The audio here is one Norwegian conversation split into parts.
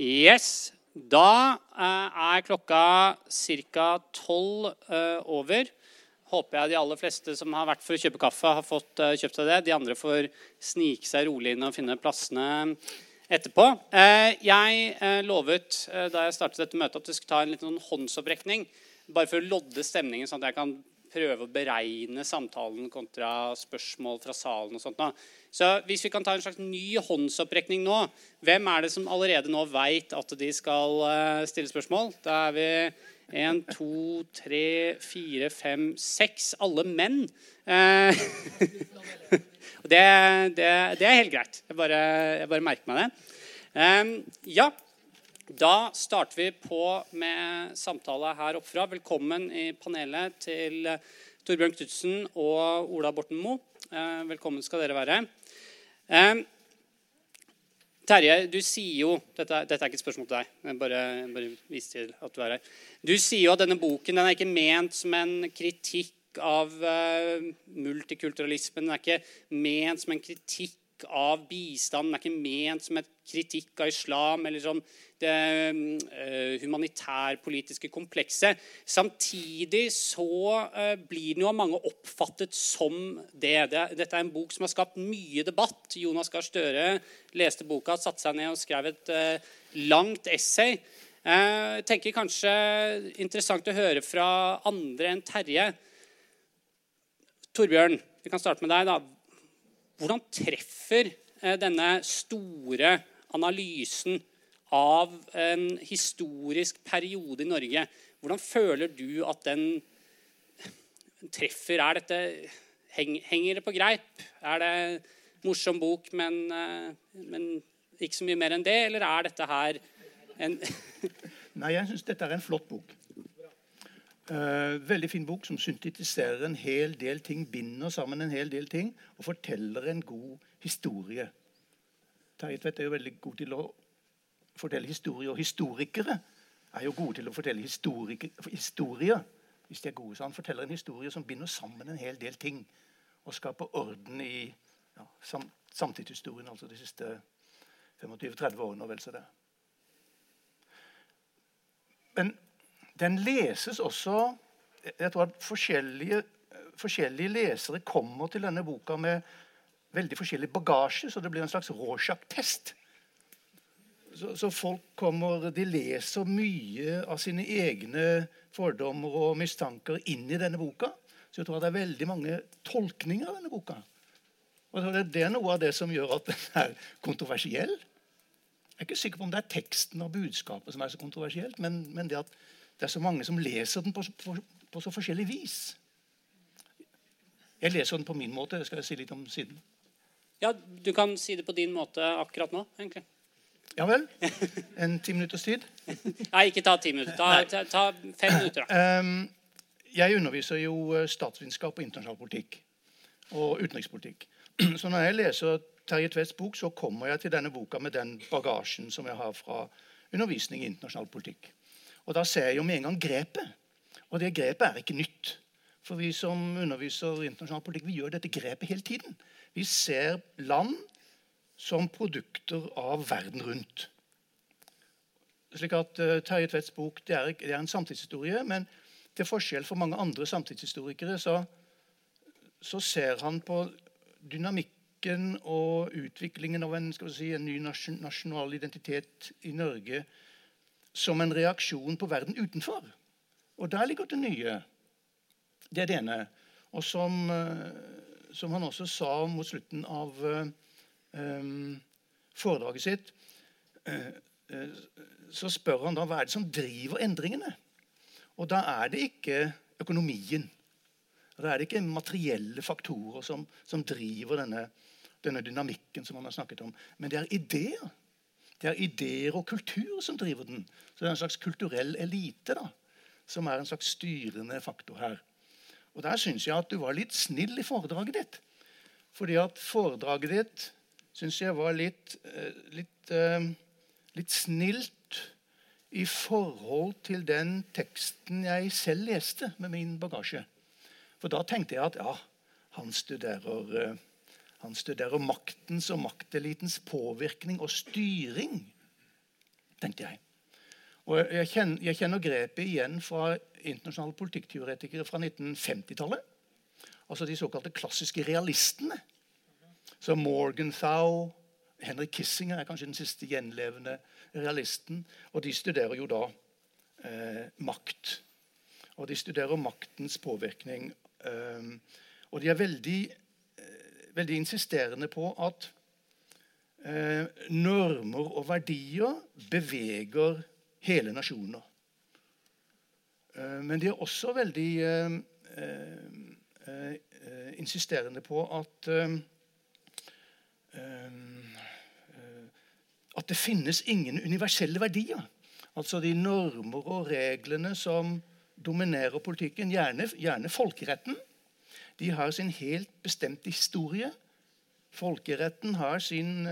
Yes. Da eh, er klokka ca. tolv eh, over. Håper jeg de aller fleste som har vært for å kjøpe kaffe, har fått eh, kjøpt seg det. De andre får snike seg rolig inn og finne plassene etterpå. Jeg lovet da jeg startet dette møtet, at vi skulle ta en liten sånn håndsopprekning. Bare for å lodde stemningen, sånn at jeg kan prøve å beregne samtalen kontra spørsmål fra salen. og sånt. Da. Så hvis vi kan ta en slags ny håndsopprekning nå Hvem er det som allerede nå veit at de skal uh, stille spørsmål? Da er vi én, to, tre, fire, fem, seks. Alle menn. Uh, det, det, det, er helt greit. Jeg bare, jeg bare merker meg det. Um, ja, da starter vi på med samtale her oppfra. Velkommen i panelet til Torbjørn Knutsen og Ola Borten Moe. Uh, velkommen skal dere være. Um, Terje, du sier jo dette, dette, er ikke et spørsmål til deg. Jeg bare, bare viser til at du er her. Du sier jo at denne boken den er ikke ment som en kritikk av uh, multikulturalismen. Den er ikke ment som en kritikk av bistand. Den er ikke ment som et kritikk av islam eller sånn det uh, humanitærpolitiske komplekset. Samtidig så uh, blir den jo av mange oppfattet som det. det. Dette er en bok som har skapt mye debatt. Jonas Gahr Støre leste boka, satte seg ned og skrev et uh, langt essay. Jeg tenker kanskje interessant å høre fra andre enn Terje. Torbjørn, vi kan starte med deg. da. Hvordan treffer eh, denne store analysen av en historisk periode i Norge Hvordan føler du at den treffer? Er dette, henger det på greip? Er det morsom bok, men, eh, men ikke så mye mer enn det? Eller er dette her en Nei, jeg syns dette er en flott bok. Uh, veldig fin bok som syntetiserer en hel del ting, binder sammen en hel del ting og forteller en god historie. Terje er jo veldig god til å fortelle historier, og historikere er jo gode til å fortelle historier. hvis de er gode. Så han forteller en historie som binder sammen en hel del ting og skaper orden i ja, sam samtidshistorien, altså de siste 25-30 årene og vel så det. Men den leses også Jeg tror at forskjellige, forskjellige lesere kommer til denne boka med veldig forskjellig bagasje, så det blir en slags Rorschach-test. Så, så, folk kommer, De leser mye av sine egne fordommer og mistanker inn i denne boka. Så jeg tror det er veldig mange tolkninger av denne boka. Og Det er noe av det som gjør at den er kontroversiell. Jeg er ikke sikker på om det er teksten og budskapet som er så kontroversielt, men, men det at det er så mange som leser den på, på, på, så forskjellig vis. Jeg leser den på min måte. Det skal jeg si litt om siden. Ja, Du kan si det på din måte akkurat nå, egentlig. Ja vel? En ti minutters tid? Nei, ikke ta ti minutter. Ta, ta, ta fem minutter. da. Um, jeg underviser jo eh, statsvitenskap og internasjonal politikk. Og utenrikspolitikk. Så når jeg leser Terje Tvedts bok, så kommer jeg til denne boka med den bagasjen som jeg har fra undervisning i internasjonal politikk. Og da ser jeg jo med en gang grepet. Og det grepet er ikke nytt. For vi som underviser internasjonal politikk, vi gjør dette grepet hele tiden. Vi ser land som produkter av verden rundt. Slik at uh, Terje Tvedts bok det er, det er, en samtidshistorie, men til forskjell for mange andre samtidshistorikere så, så ser han på dynamikken og utviklingen av en, si, en ny nasjonal identitet i Norge som en reaksjon på verden utenfor. Og der ligger det nye. Det er det ene. Og som, eh, som han også sa mot slutten av um, foredraget sitt, uh, så spør han da hva er det som driver endringene. Og da er det ikke økonomien. Da er det ikke materielle faktorer som, som driver denne, denne dynamikken som han har snakket om. Men det er ideer. Det er ideer og kultur som driver den. Så det er en slags kulturell elite da, som er en slags styrende faktor her. Og Der syns jeg at du var litt snill i foredraget ditt. Fordi at foredraget ditt syns jeg var litt, eh, litt, uh, litt snilt i forhold til den teksten jeg selv leste med min bagasje. For da tenkte jeg at ja, han studerer uh, han studerer maktens og maktelitens påvirkning og styring. tenkte jeg. Og jeg kjenner, jeg kjenner grepet igjen fra internasjonale politikkteoretikere fra 1950-tallet. Altså de såkalte klassiske realistene. Så Morgenthau, Henrik Kissinger er kanskje den siste gjenlevende realisten. Og de studerer jo da eh, makt. Og de studerer maktens påvirkning. Eh, og de er veldig, veldig insisterende på at eh, normer og verdier beveger hele nasjoner. Eh, men de er også veldig eh, eh, insisterende på at at det finnes ingen universelle verdier. Altså de normer og reglene som dominerer politikken, gjerne, gjerne folkeretten, de har sin helt bestemte historie. Folkeretten har sin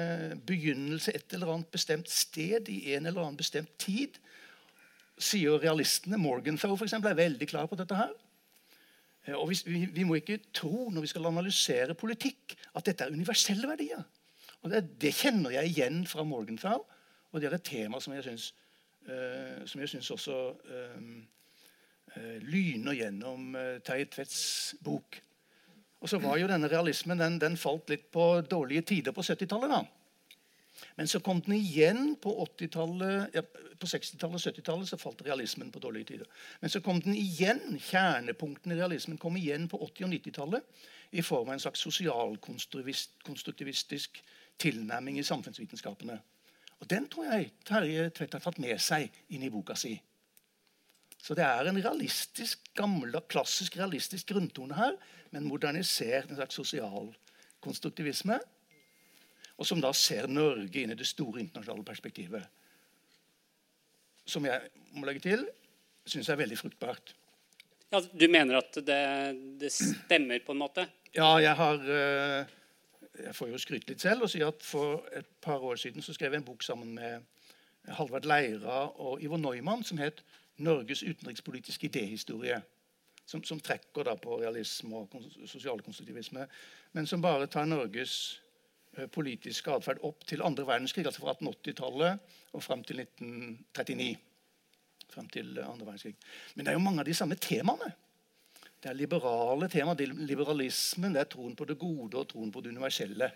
begynnelse et eller annet bestemt sted i en eller annen bestemt tid sier realistene. Morgenthau for eksempel, er veldig klar på dette. her. Eh, og vi, vi, må ikke tro når vi skal analysere politikk, at dette er universelle verdier. Og Det, det kjenner jeg igjen fra Morgenthau, og det er et tema som jeg syns, uh, som jeg syns også uh, uh, lyner gjennom Terje Tvedts bok. Og så var jo denne realismen den, den falt litt på dårlige tider på 70-tallet. da. Men så kom den igjen på ja, på 60-tallet og 70-tallet. så falt realismen på dårlige tider. Men så kom den igjen, kjernepunktene i realismen kom igjen på 80- og 90-tallet i form av en slags sosialkonstruktivistisk tilnærming i samfunnsvitenskapene. Og Den tror jeg Terje Tvedt har tatt med seg inn i boka si. Så det er en realistisk, gammel, klassisk realistisk grunntone her, men modernisert en slags sosialkonstruktivisme og som da ser Norge inn i det store internasjonale perspektivet. Som jeg må legge til syns er veldig fruktbart. Ja, Du mener at det, det, stemmer, på en måte? Ja, jeg har eh, Jeg får jo skryte litt selv og si at for et par år siden så skrev jeg en bok sammen med Halvard Leira og Ivo Neumann som het 'Norges utenrikspolitiske idéhistorie'. Som, som trekker da på realisme og sosialkonstruktivisme, men som bare tar Norges Eh, politisk atferd opp til andre verdenskrig, altså fra 1880-tallet og fram til 1939. Frem til andre verdenskrig. Men det er jo mange av de samme temaene. Det er liberale tema, det er liberalismen, det er troen på det gode og troen på det universelle.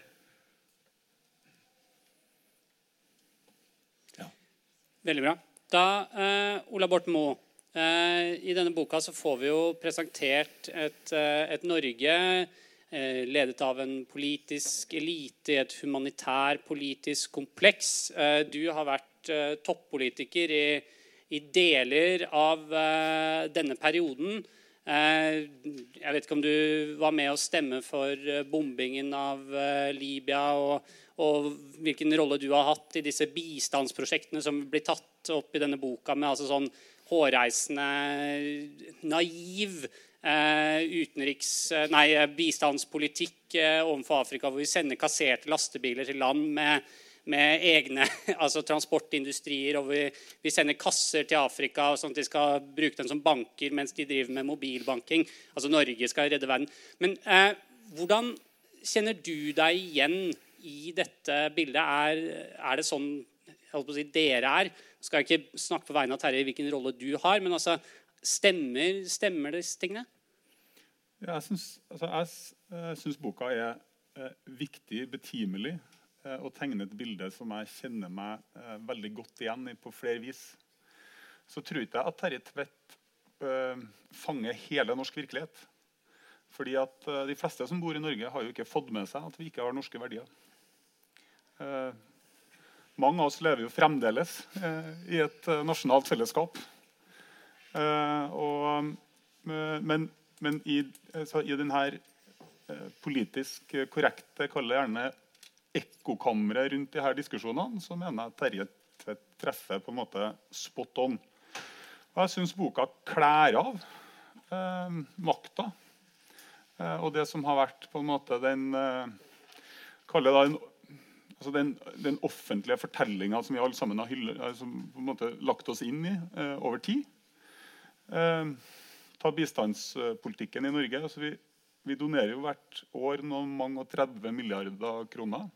Ja. Veldig bra. Da, eh, Ola Borten Moe, eh, i denne boka så får vi jo presentert et, uh, et Norge Eh, ledet av en politisk elite i et humanitær politisk kompleks. Eh, du har vært eh, toppolitiker i, i deler av denne perioden. Jeg vet ikke om du var med å stemme for bombingen av Libya, og, og hvilken rolle du har hatt i disse bistandsprosjektene som blir tatt opp i denne boka, med altså sånn hårreisende, naiv Eh, utenriks, eh, nei, eh, bistandspolitikk overfor Afrika, hvor vi sender kasserte lastebiler til land med, med egne altså transportindustrier. og vi, vi, sender kasser til Afrika sånn at de skal bruke dem som banker mens de driver med mobilbanking. Altså Norge skal redde verden. Men eh, hvordan kjenner du deg igjen i dette bildet? Er, er det sånn si, dere er? Jeg skal ikke snakke på vegne av Terje hvilken rolle du har, men altså, Stemmer, stemmer disse tingene? Ja, jeg syns altså, boka er eh, viktig, betimelig, eh, og tegne et bilde som jeg kjenner meg eh, veldig godt igjen i på flere vis. Så tror ikke jeg at Terje Tvedt eh, fanger hele norsk virkelighet. Fordi at eh, De fleste som bor i Norge, har jo ikke fått med seg at vi ikke har norske verdier. Eh, mange av oss lever jo fremdeles i et nasjonalt fellesskap. Eh, og, eh, men, men i, i denne eh, politisk korrekte, kaller gjerne ekkokammeret rundt de her diskusjonene, så mener jeg Terje treffer på en måte spot on. Og jeg syns boka kler av eh, makta. Eh, og det som har vært på en måte den eh, kaller det en, altså den, den, offentlige fortellinga som vi alle sammen har altså, på en måte lagt oss inn i eh, over tid. Eh, ta bistandspolitikken i Norge. Altså vi, vi, donerer jo hvert år noen mange og 30 milliarder kroner.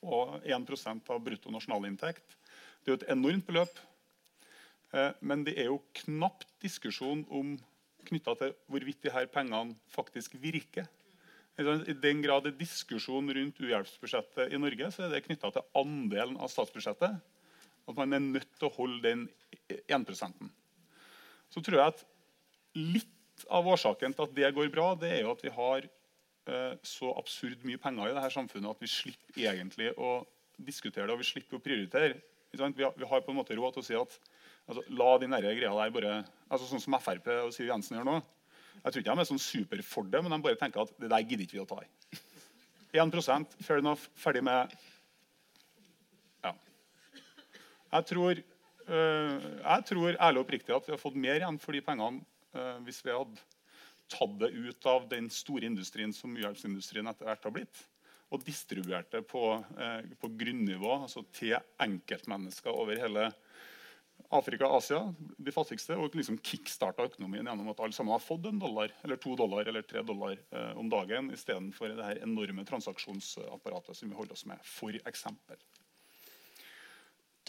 Og 1 av brutto nasjonalinntekt. Det er jo et enormt beløp. Eh, men det er jo knapt diskusjon om knytta til hvorvidt de her pengene faktisk virker. I den grad det er diskusjon rundt uhjelpsbudsjettet i Norge, så er det knytta til andelen av statsbudsjettet. At man er nødt til å holde den 1% Så tror jeg at litt av årsaken til at det går bra, det er jo at vi har så absurd mye penger i dette samfunnet at vi slipper egentlig å diskutere det og vi slipper å prioritere. Vi har, på en måte råd til å si at altså, la de greia der bare altså Sånn som Frp og Siv Jensen gjør nå. Jeg tror ikke de er sånn super for det, men de bare tenker at det der gidder ikke vi å ta i. 1 fair enough, ferdig med Ja. Jeg tror, øh, jeg tror ærlig og oppriktig at vi har fått mer igjen for de pengene øh, hvis vi hadde tatt det ut av den store industrien som uhjelpsindustrien etter hvert har blitt, og distribuert det på, eh, på grunnivå, altså til enkeltmennesker over hele Afrika og Asia, de fattigste, og liksom kickstarta økonomien gjennom at alle sammen har fått en dollar eller to dollar eller tre dollar eh, om dagen istedenfor det her enorme transaksjonsapparatet som vi holder oss med, f.eks.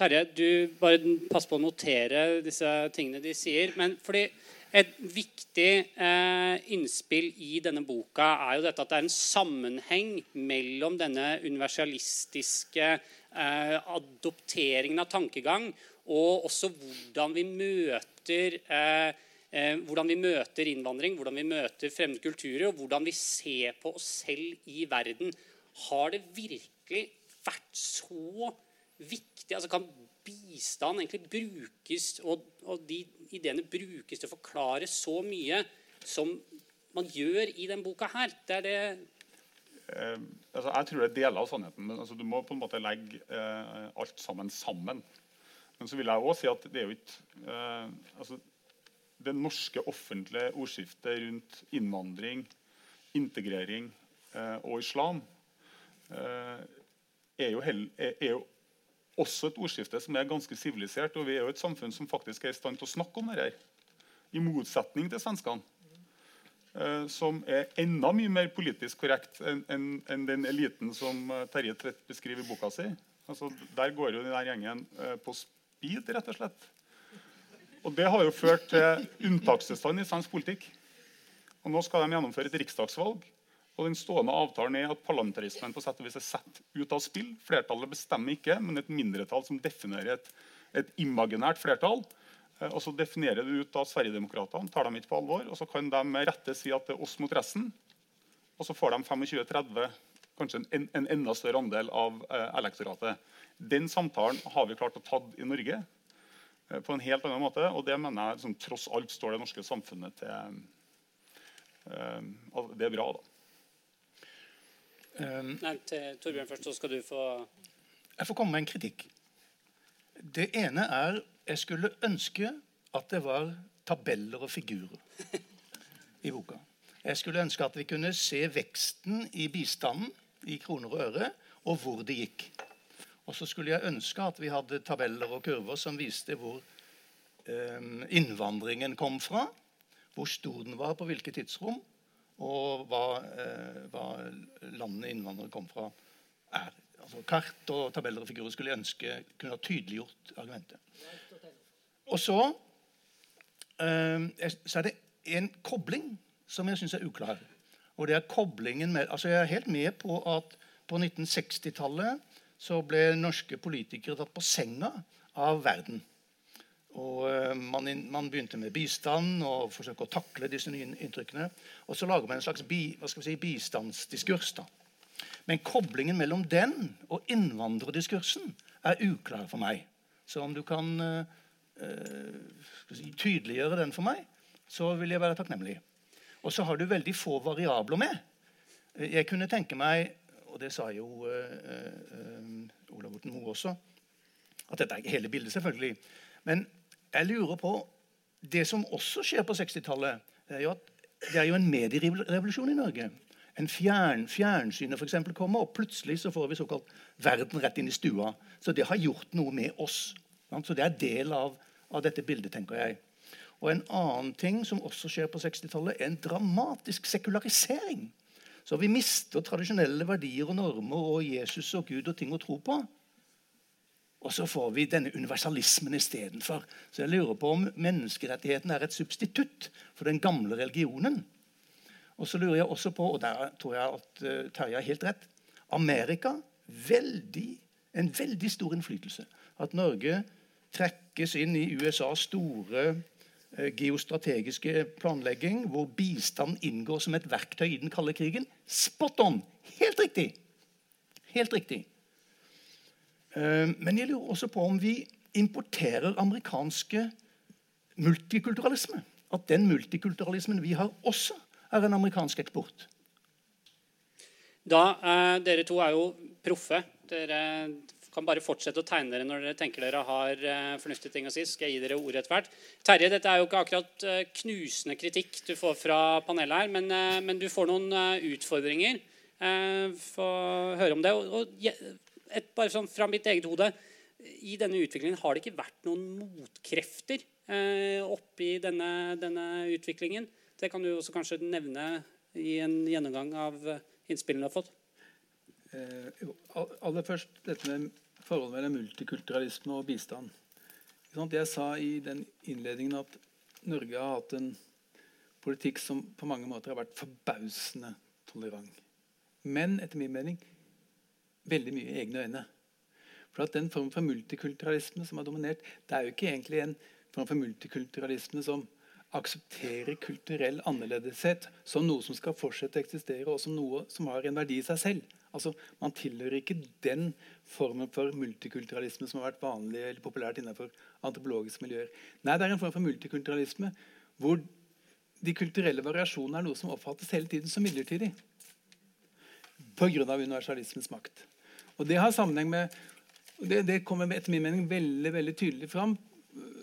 Terje, du bare pass på å notere disse tingene de sier. men fordi et viktig eh, innspill i denne boka er jo dette at det er en sammenheng mellom denne universalistiske eh, adopteringen av tankegang og også hvordan vi møter eh, eh, hvordan vi møter innvandring, hvordan vi møter fremmede kulturer, og hvordan vi ser på oss selv i verden. Har det virkelig vært så viktig? Altså Kan bistand egentlig brukes, og, og de ideene brukes til å forklare så mye som man gjør i denne boka her? Det er det eh, altså, Jeg tror det er deler av sannheten. men altså, Du må på en måte legge eh, alt sammen sammen. Men så vil jeg også si at det er jo ikke eh, altså, Det norske offentlige ordskiftet rundt innvandring, integrering eh, og islam eh, er, jo hell, er, er, jo også et ordskifte som er ganske sivilisert. Og vi er jo et samfunn som faktisk er i stand til å snakke om dette. I motsetning til svenskene. Eh, som er enda mye mer politisk korrekt enn en, en den eliten som eh, Terje Tvedt beskriver i boka si. Altså, der går jo den gjengen eh, på speed, rett og slett. Og Det har jo ført til unntakstilstand i svensk politikk. Og Nå skal de gjennomføre et riksdagsvalg. Og den stående avtalen er at Parlamentarismen på sett og vis er satt ut av spill. Flertallet bestemmer ikke, men et mindretall som definerer et, et imaginært flertall. Eh, og Så definerer det ut av Sverigedemokraterna, tar dem ikke på alvor. Og så kan de med rette si at det er oss mot resten. Og så får de 25-30, kanskje en, en, enda større andel av eh, elektoratet. Den samtalen har vi klart å ta i Norge eh, på en helt annen måte. Og det mener jeg liksom, tross alt står det norske samfunnet til eh, Det er bra, da. Um, Nei, til Torbjørn først, så skal du få Jeg får komme med en kritikk. Det ene er jeg skulle ønske at det var tabeller og figurer i boka. Jeg skulle ønske at vi kunne se veksten i bistanden i kroner og øre, og hvor det gikk. Og så skulle jeg ønske at vi hadde tabeller og kurver som viste hvor eh, innvandringen kom fra, hvor stor den var på hvilket tidsrom, og hva, eh, hva landene innvandrere kom fra, er. Altså Kart og tabeller og figurer skulle jeg ønske kunne ha tydeliggjort argumentet. Og så, eh, så er det en kobling som jeg syns er uklar. Og det er koblingen med, altså Jeg er helt med på at på 1960-tallet så ble norske politikere tatt på senga av verden. Og eh, man, man, begynte med bistand og forsøke å takle disse nye inntrykkene. Og så lager man en slags bi, si, bistandsdiskurs. da. Men koblingen mellom den og innvandrerdiskursen er uklar for meg. Så om du kan uh, si, tydeliggjøre den for meg, så vil jeg være takknemlig. Og så har du veldig få variabler med. Jeg kunne tenke meg og det sa jo uh, uh, Olav Borten Moe også, at dette er ikke hele bildet, selvfølgelig. Men jeg lurer på Det som også skjer på 60-tallet, er jo at det er jo en medierevolusjon i Norge. En fjern, Fjernsynet for eksempel, kommer, og plutselig så får vi såkalt verden rett inn i stua. Så det har gjort noe med oss. Så det er del av, av dette bildet, tenker jeg. Og En annen ting som også skjer på 60-tallet, er en dramatisk sekularisering så vi mister tradisjonelle verdier og normer og Jesus og Gud og ting å tro på. Og så får vi denne universalismen istedenfor. Så jeg lurer på om menneskerettigheten er et substitutt for den gamle religionen. Og så lurer jeg også på, og der tror jeg at uh, Terje har helt rett Amerika veldig, en veldig stor innflytelse. At Norge trekkes inn i USAs store uh, geostrategiske planlegging, hvor bistand inngår som et verktøy i den kalde krigen. Spot on! Helt riktig! Helt riktig. Eh, men jeg lurer også på om vi importerer amerikanske multikulturalisme. At den multikulturalismen vi har, også er en amerikansk eksport. Da, eh, Dere to er jo proffe. Dere kan bare fortsette å tegne dere når dere tenker dere har eh, fornuftige ting å si. skal jeg gi dere ordet etter hvert. Terje, dette er jo ikke akkurat eh, knusende kritikk du får fra panelet her, men, eh, men du får noen utfordringer. Få høre om det. Og, og et, bare sånn fra mitt eget hode I denne utviklingen har det ikke vært noen motkrefter eh, oppi denne, denne, utviklingen. Det kan du også kanskje nevne i en gjennomgang av innspillene du har fått. Eh, aller først dette med forholdet mellom multikulturalisme og bistand. Jeg sa i den innledningen at Norge har hatt en politikk som på mange måter har vært forbausende tolerant. Men etter min mening veldig mye i egne øyne. For at Den form for multikulturalisme som har dominert, det er jo ikke egentlig en form for multikulturalisme som aksepterer kulturell annerledeshet som noe som skal fortsette å eksistere, og som noe som har en verdi i seg selv. Altså, Man tilhører ikke den formen for multikulturalisme som har vært vanlig eller populært innenfor antropologiske miljøer. Nei, det er en form for multikulturalisme hvor de kulturelle variasjonene er noe som oppfattes hele tiden som midlertidig pga. universalismens makt. Og Det har sammenheng med det, det kommer etter min mening veldig, veldig tydelig fram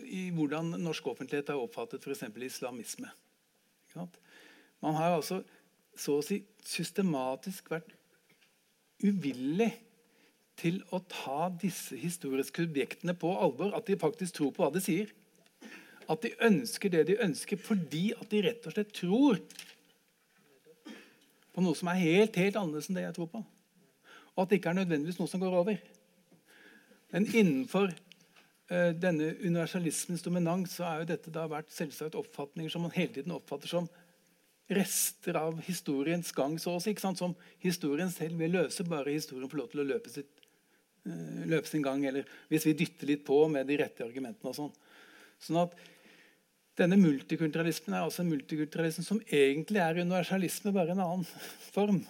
i hvordan norsk offentlighet har oppfattet f.eks. islamisme. Man har altså så å si systematisk vært uvillig til å ta disse historiske objektene på alvor. At de faktisk tror på hva de sier. At de ønsker det de ønsker fordi at de rett og slett tror på noe som er helt, helt annerledes enn det jeg tror på og at det ikke er nødvendigvis noe som går over. Men innenfor uh, denne universalismens dominans så er jo dette da vært selvsagt oppfatninger som man hele tiden oppfatter som rester av historiens gang. så å si, Som historien selv vil løse, bare historien får lov til å løpe, sitt, uh, løpe sin gang. Eller hvis vi dytter litt på med de rette argumentene. og sånn. Sånn at denne multikulturalismen er altså en multikulturalisme som egentlig er universalisme, bare en annen form.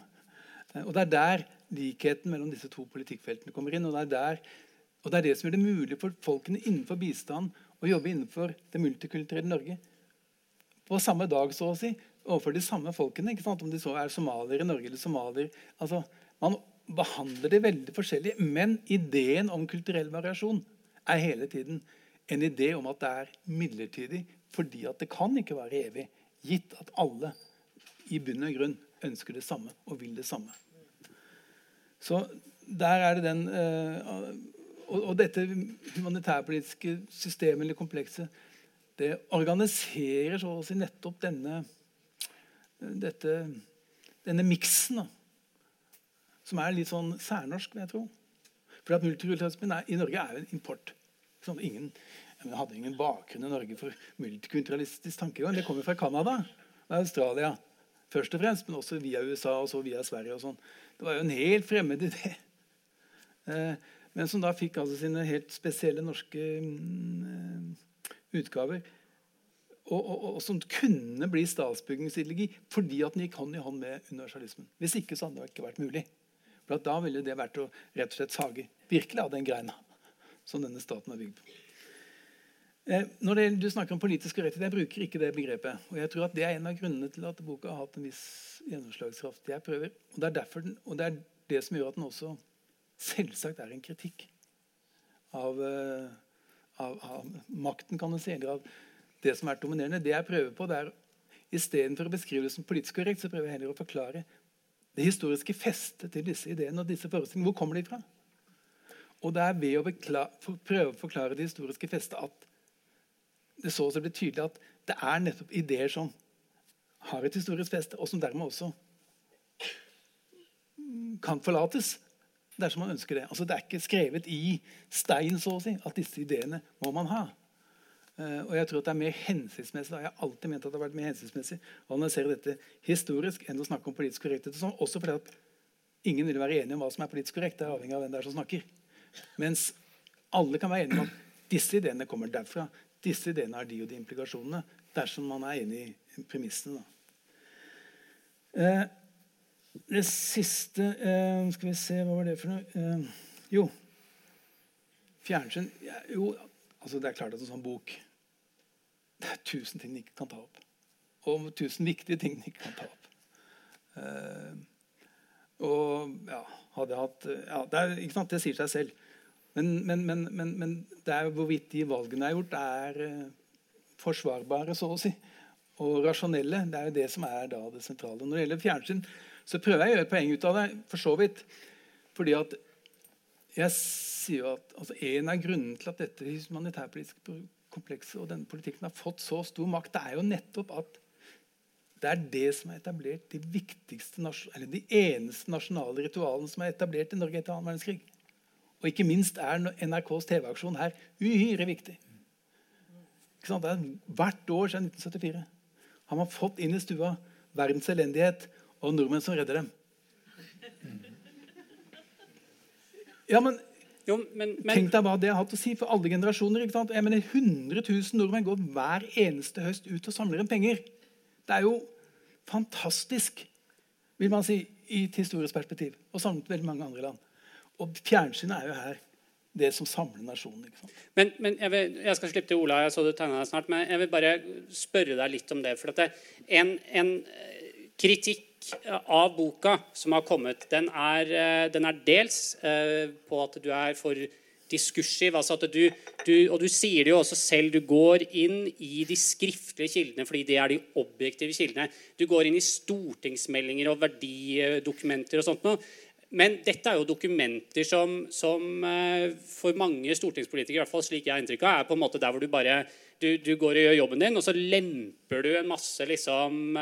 Eh, og det er der likheten mellom disse to politikkfeltene kommer inn. Og det, er der, og det er det som gjør det mulig for folkene innenfor bistand å jobbe innenfor det multikulturelle Norge på samme dag, så å si, overfor de samme folkene. ikke sant? Om de så er somaliere i Norge eller somalier. Altså, man behandler de veldig forskjellig, men ideen om kulturell variasjon er hele tiden en idé om at det er midlertidig, fordi at det kan ikke være evig, gitt at alle i bunn og grunn ønsker det samme og vil det samme. Så der er det den uh, og, og, dette humanitærpolitiske systemet eller komplekset det organiserer så å si nettopp denne dette, denne miksen, som er litt sånn særnorsk, vil jeg tro. For at multikulturalismen i Norge er jo en import. Sånn, ingen, jeg hadde ingen bakgrunn i Norge for multikulturalistisk tankegang. Det kommer fra Canada og Australia først og fremst, men også via USA og så via Sverige. og sånn. Det var jo en helt fremmed idé. Eh, men som da fikk altså sine helt spesielle norske mm, utgaver. Og, og, og, som kunne bli statsbyggingsideologi fordi at den gikk hånd i hånd med universalismen. Hvis ikke så hadde det ikke vært mulig. For Da ville det vært å rett og slett sage virkelig av den greina som denne staten er bygd på. Eh, når det, du snakker om politisk urettighet, Jeg bruker ikke det begrepet. og jeg tror at Det er en av grunnene til at boka har hatt en viss gjennomslagskraft. Jeg prøver, og det, den, og det er det som gjør at den også selvsagt er en kritikk av, eh, av, av makten, kan du si, eller av det som er dominerende. Det jeg prøver på, det er Istedenfor å beskrive det som politisk korrekt, så prøver jeg heller å forklare det historiske festet til disse ideene og disse forestillingene. Hvor kommer de fra? Og det er ved å prøve å forklare det historiske festet at det så også blir tydelig at det er nettopp ideer som har et historisk feste, og som dermed også kan forlates dersom man ønsker det. Altså, det er ikke skrevet i stein så å si, at disse ideene må man ha. Uh, og jeg tror at det er mer hensiktsmessig da. Jeg har alltid ment at det har vært mer hensiktsmessig å analysere dette historisk enn å snakke om politisk korrekthet. Sånn, også fordi at ingen vil være enige om hva som er politisk korrekt. Det er avhengig av hvem det er som snakker. Mens alle kan være enige om at disse ideene kommer derfra. Disse ideene har de og de implikasjonene. Dersom man er enig i premissene. Uh, det siste uh, Skal vi se, hva var det for noe? jo, fjernsyn ja, Jo, altså det er klart at en sånn bok det er tusen ting den ikke kan ta opp. Og tusen viktige ting den ikke kan ta opp. Uh, og ja, hadde jeg hatt ja, det, er, ikke sant, det sier seg selv. Men, men, men, men, det er hvorvidt de valgene er gjort, er uh, forsvarbare, så å si. Og rasjonelle. Det er jo det som er da det sentrale. Når det gjelder fjernsyn, så prøver jeg å gjøre et poeng ut av det. for så vidt. Fordi at jeg sier jo at altså, En av grunnene til at dette humanitærpolitiske komplekset og denne politikken har fått så stor makt, det er jo nettopp at det er det som har etablert de viktigste, eller de eneste nasjonale ritualene som er etablert i Norge etter annen verdenskrig. Og ikke minst er NRKs TV-aksjon her uhyre viktig. Det er Hvert år siden 1974 har man fått inn i stua verdens elendighet og nordmenn som redder dem. Ja, men jo, men, men... Tenk deg hva det har hatt å si for alle generasjoner. ikke sant? Jeg mener 100 000 nordmenn går hver eneste høst ut og samler inn penger. Det er jo fantastisk, vil man si, i et historisk perspektiv. Og samlet veldig mange andre land. Og fjernsynet er jo her det som samler nasjonen. ikke? Men, men jeg, vil, jeg, skal slippe til Ola, jeg så du tegna deg snart, men jeg vil bare spørre deg litt om det. for det, en, en kritikk av boka som har kommet, den er, eh, den er dels eh, på at du er for diskursiv. altså at du, du, Og du sier det jo også selv. Du går inn i de skriftlige kildene fordi det er de objektive kildene. Du går inn i stortingsmeldinger og verdidokumenter og sånt noe. Men dette er jo dokumenter som, som eh, for mange stortingspolitikere, i hvert fall slik jeg har inntrykk av, er på en måte der hvor du bare du, du, går og gjør jobben din, og så lemper du en masse liksom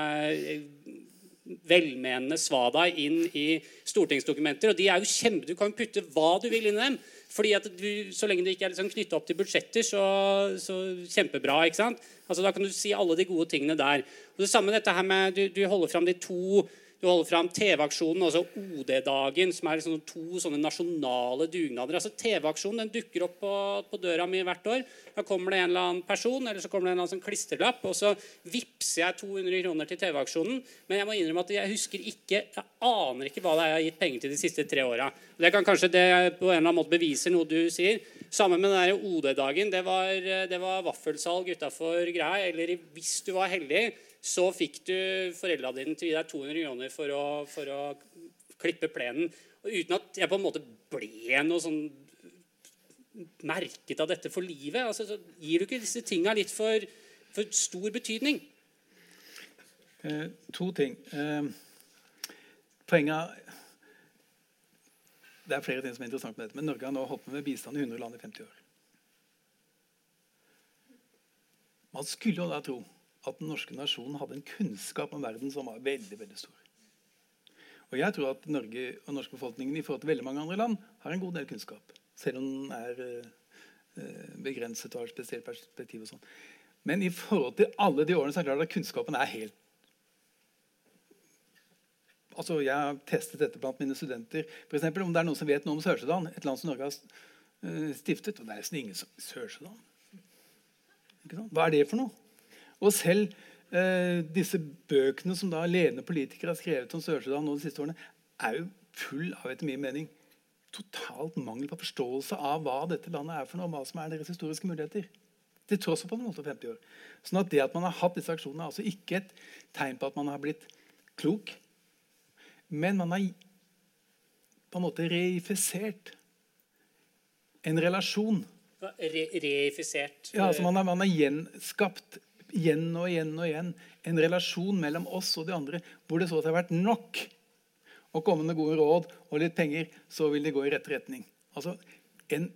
velmenende svada inn i stortingsdokumenter. og de er jo kjempe, Du kan putte hva du vil inn i dem. fordi at du, Så lenge du ikke er liksom knytta opp til budsjetter, så, så, kjempebra. ikke sant? Altså Da kan du si alle de gode tingene der. Og Det samme dette her med, Du, du holder fram de to du holder fram TV-aksjonen, altså OD-dagen, som er liksom to sånne nasjonale dugnader. Altså TV-aksjonen den dukker opp på, på, døra mi hvert år. Da kommer det en eller annen person, eller så kommer det en eller annen sånn klistrellapp, og så vippser jeg 200 kroner til TV-aksjonen. Men jeg må innrømme at jeg husker ikke Jeg aner ikke hva det er jeg har gitt penger til de siste tre åra. Det kan kanskje det på en eller annen måte beviser noe du sier. Sammen med den OD-dagen. Det var, det var vaffelsalg utafor greia. Eller hvis du var heldig så fikk du foreldra dine til å gi deg 200 kroner for å, for å klippe plenen. Og uten at jeg på en måte ble noe sånn merket av dette for livet. Altså, så gir du ikke disse tinga litt for, for, stor betydning? Eh, to ting. Eh, poenget Det er flere ting som er interessant med dette, men Norge har nå holdt med bistand i 100 land i 50 år. Man skulle jo da tro at den norske nasjonen hadde en kunnskap om verden som var veldig veldig stor. Og jeg tror at Norge og norsk befolkningen i forhold til veldig mange andre land har en god del kunnskap. Selv om den er eh, begrenset og har spesielt perspektiv. og sånn. Men i forhold til alle de årene så er det klart at kunnskapen er helt Altså, Jeg har testet dette blant mine studenter. For eksempel, om det er noen som vet noe om Sør-Sudan, et land som Norge har eh, stiftet. Og det er nesten ingen som Sør-Sudan. Hva er det for noe? Og selv eh, disse bøkene som da ledende politikere har skrevet om Sør-Sudan de siste årene, er jo full av etter min mening, totalt mangel på forståelse av hva dette landet er for noe, og hva som er deres historiske muligheter. Til tross for på en måte 50 år. Sånn at Det at man har hatt disse aksjonene, er altså ikke et tegn på at man har blitt klok. Men man har på en måte reifisert en relasjon. Re reifisert? Ja, altså man har, man har gjenskapt igjen og igjen og igjen en relasjon mellom oss og de andre hvor det så har vært nok å komme med gode råd og litt penger, så vil det gå i rett retning. Altså en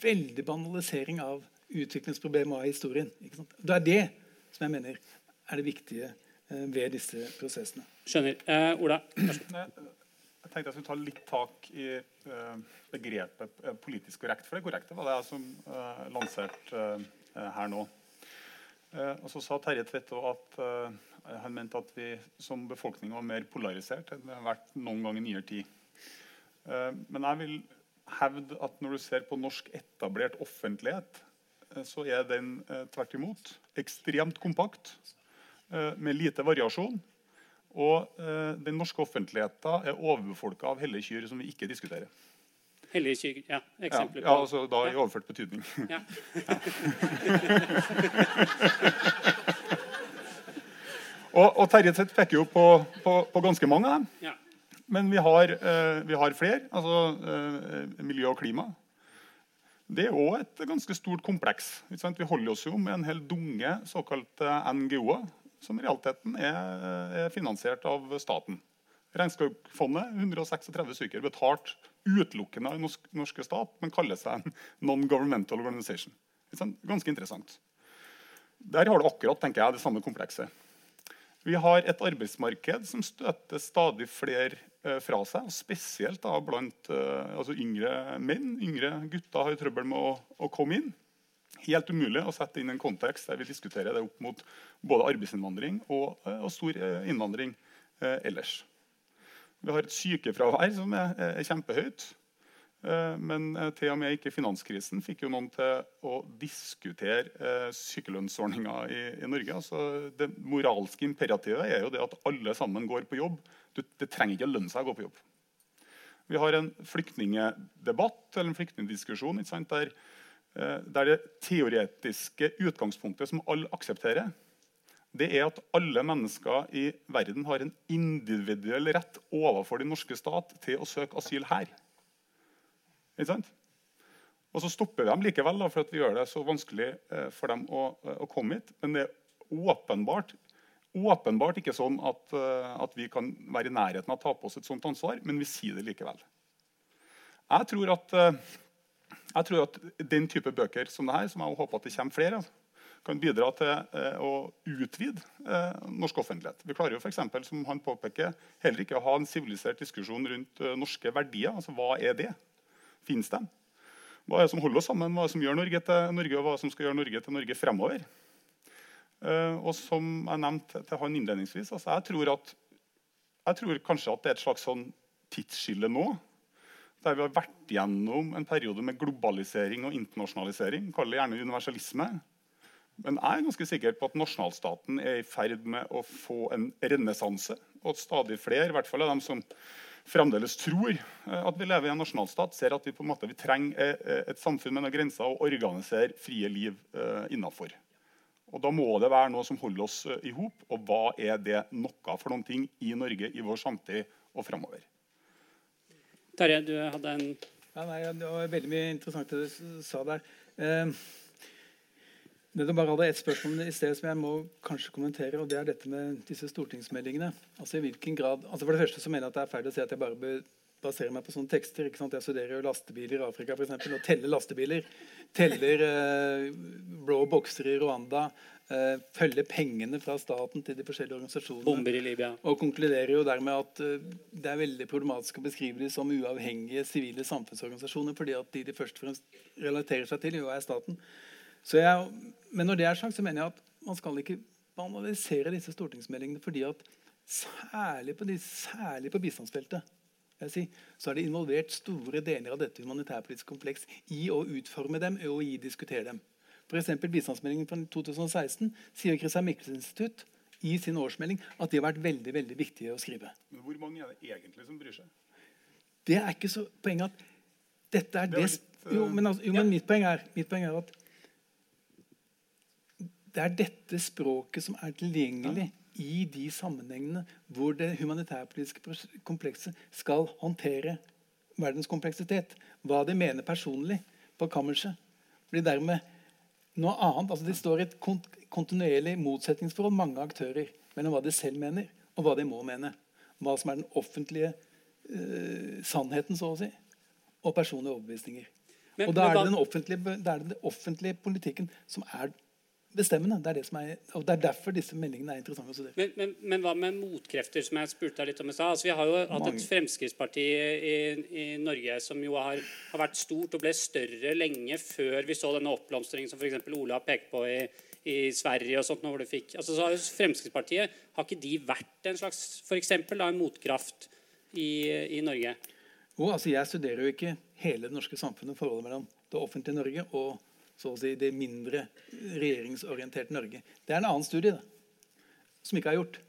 veldig banalisering av utviklingsproblemet av historien. Det er det som jeg mener er det viktige eh, ved disse prosessene. Skjønner. Eh, Ola? Jeg Jeg tenkte jeg skulle ta litt tak i uh, begrepet politisk korrekt. For det korrekte var det jeg som lanserte her nå. Og Så sa Terje Tvedt at han mente at vi som befolkning var mer polarisert enn vi har vært noen gang i nyere tid. men jeg vil hevde at når du ser på norsk etablert offentlighet, så er den tvert imot ekstremt kompakt, med lite variasjon og eh, den norske offentligheten er overbefolka av hellige kyr som vi ikke diskuterer. Hellige kyr, ja. Eksempler ja, ja, altså Da i overført betydning. Ja. og, og, Terje Tvedt peker jo på, på, på, ganske mange av dem. Ja. Men vi har, eh, vi har, flere. Altså eh, miljø og klima. Det er òg et ganske stort kompleks. Vi holder oss jo med en hel dunge såkalte NGO-er som i realiteten er, er finansiert av staten. Regnskogfondet, 136 stykker, betalt utelukkende av den norske stat, men kaller seg en non-governmental organization. Ganske interessant. Der har du akkurat tenker jeg, det samme komplekset. Vi har et arbeidsmarked som støter stadig flere eh, fra seg. Spesielt da blant eh, altså yngre menn. Yngre gutter har trøbbel med å, å komme inn helt umulig å sette inn en kontekst der vi diskuterer det opp mot både arbeidsinnvandring og, eh, og stor innvandring ellers. Vi har et sykefravær som er, er kjempehøyt. Eh, men eh, til og med ikke finanskrisen fikk jo noen til å diskutere eh, sykelønnsordninga i, i, Norge. Altså, det moralske imperativet er jo det at alle sammen går på jobb. Du, det trenger ikke å lønne seg å gå på jobb. Vi har en flyktningdebatt eller en flyktningdiskusjon der der det teoretiske utgangspunktet som alle aksepterer, det er at alle mennesker i verden har en individuell rett overfor den norske stat til å søke asyl her. Ikke sant? Og så stopper vi dem likevel da, for at vi gjør det så vanskelig eh, for dem å, å, komme hit. Men det er åpenbart, åpenbart ikke sånn at, eh, at, vi kan være i nærheten av å ta på oss et sånt ansvar, men vi sier det likevel. Jeg tror at jeg tror at den type bøker som det her, som jeg håper at det kommer flere kan bidra til eh, å utvide eh, norsk offentlighet. Vi klarer jo for eksempel, som han påpeker, heller ikke å ha en sivilisert diskusjon rundt eh, norske verdier. Altså, Hva er det? Fins de? Hva er det som holder oss sammen? Hva er det som gjør Norge til Norge, og hva som skal gjøre Norge til Norge fremover? Og som jeg nevnte til han innledningsvis, altså, jeg, tror at, jeg tror kanskje at det er et slags sånn tidsskille nå der vi har vært gjennom en periode med globalisering og internasjonalisering. Kall det gjerne universalisme. Men jeg er ganske sikker på at nasjonalstaten er i ferd med å få en renessanse. Og at stadig flere, i hvert fall av dem som fremdeles tror eh, at vi lever i en nasjonalstat, ser at vi på en måte vi trenger eh, eh, et samfunn med noen grenser å organisere frie liv innafor. Og Da må det være noe som holder oss i hop. Og hva er det noe for noen ting i Norge i vår samtid og framover? Terje, du hadde en ja, nei, Det var veldig mye interessant det du sa der. Eh, det er bare hadde ett spørsmål i sted som jeg må kanskje kommentere. og Det er dette med disse stortingsmeldingene. Altså i hvilken grad, altså For det første så mener jeg at det er feil å si at jeg bare bør basere meg på sånne tekster. ikke sant? Jeg studerer jo lastebiler i Afrika for eksempel, og teller lastebiler. Teller eh, blå bokser i Rwanda. Eh, følger pengene fra staten til de forskjellige organisasjonene. Bomber i Libya. Og konkluderer jo dermed at eh, det er veldig problematisk å beskrive dem som uavhengige sivile samfunnsorganisasjoner, fordi at de de først og fremst relaterer seg til, jo er staten. Så Jeg, men når det er sagt, så mener jeg at man skal ikke banalisere disse stortingsmeldingene. fordi at særlig på, de, særlig på bistandsfeltet si, så er det involvert store deler av dette humanitærpolitiske kompleks i å utforme dem og i å diskutere dem. F.eks. bistandsmeldingen fra 2016 sier Christian Michels institutt i sin årsmelding at de har vært veldig veldig viktige å skrive. Men Hvor mange er det egentlig som bryr seg? Det er ikke så poenget at dette er det, det litt, uh, jo, men, altså, jo, men mitt, poeng er, mitt poeng er at det er dette språket som er tilgjengelig i de sammenhengene hvor det humanitærpolitiske komplekset skal håndtere verdens kompleksitet. Hva de mener personlig på kammerset, blir dermed noe annet. Altså, de står i et kontinuerlig motsetningsforhold, mange aktører, mellom hva de selv mener, og hva de må mene. Hva som er den offentlige uh, sannheten, så å si, og personlige overbevisninger. Men, og da er, det den offentlige, det den offentlige politikken som er bestemmende. Det er, det som er, og det er derfor disse meldingene er interessante å studere. Men, men, men hva med motkrefter, som jeg spurte deg litt om i stad? Altså, vi har jo hatt Mange. et Fremskrittsparti i, i Norge som jo har, har vært stort og ble større lenge før vi så denne oppblomstringen som f.eks. Ola peker på i, i Sverige og sånt. hvor du fikk, altså, så har Fremskrittspartiet Har ikke de vært en slags for eksempel, da, en motkraft i, i Norge? Jo, altså Jeg studerer jo ikke hele det norske samfunnet, forholdet mellom det offentlige Norge og så å si, det mindre regjeringsorienterte Norge. Det er en annen studie da, som ikke er gjort.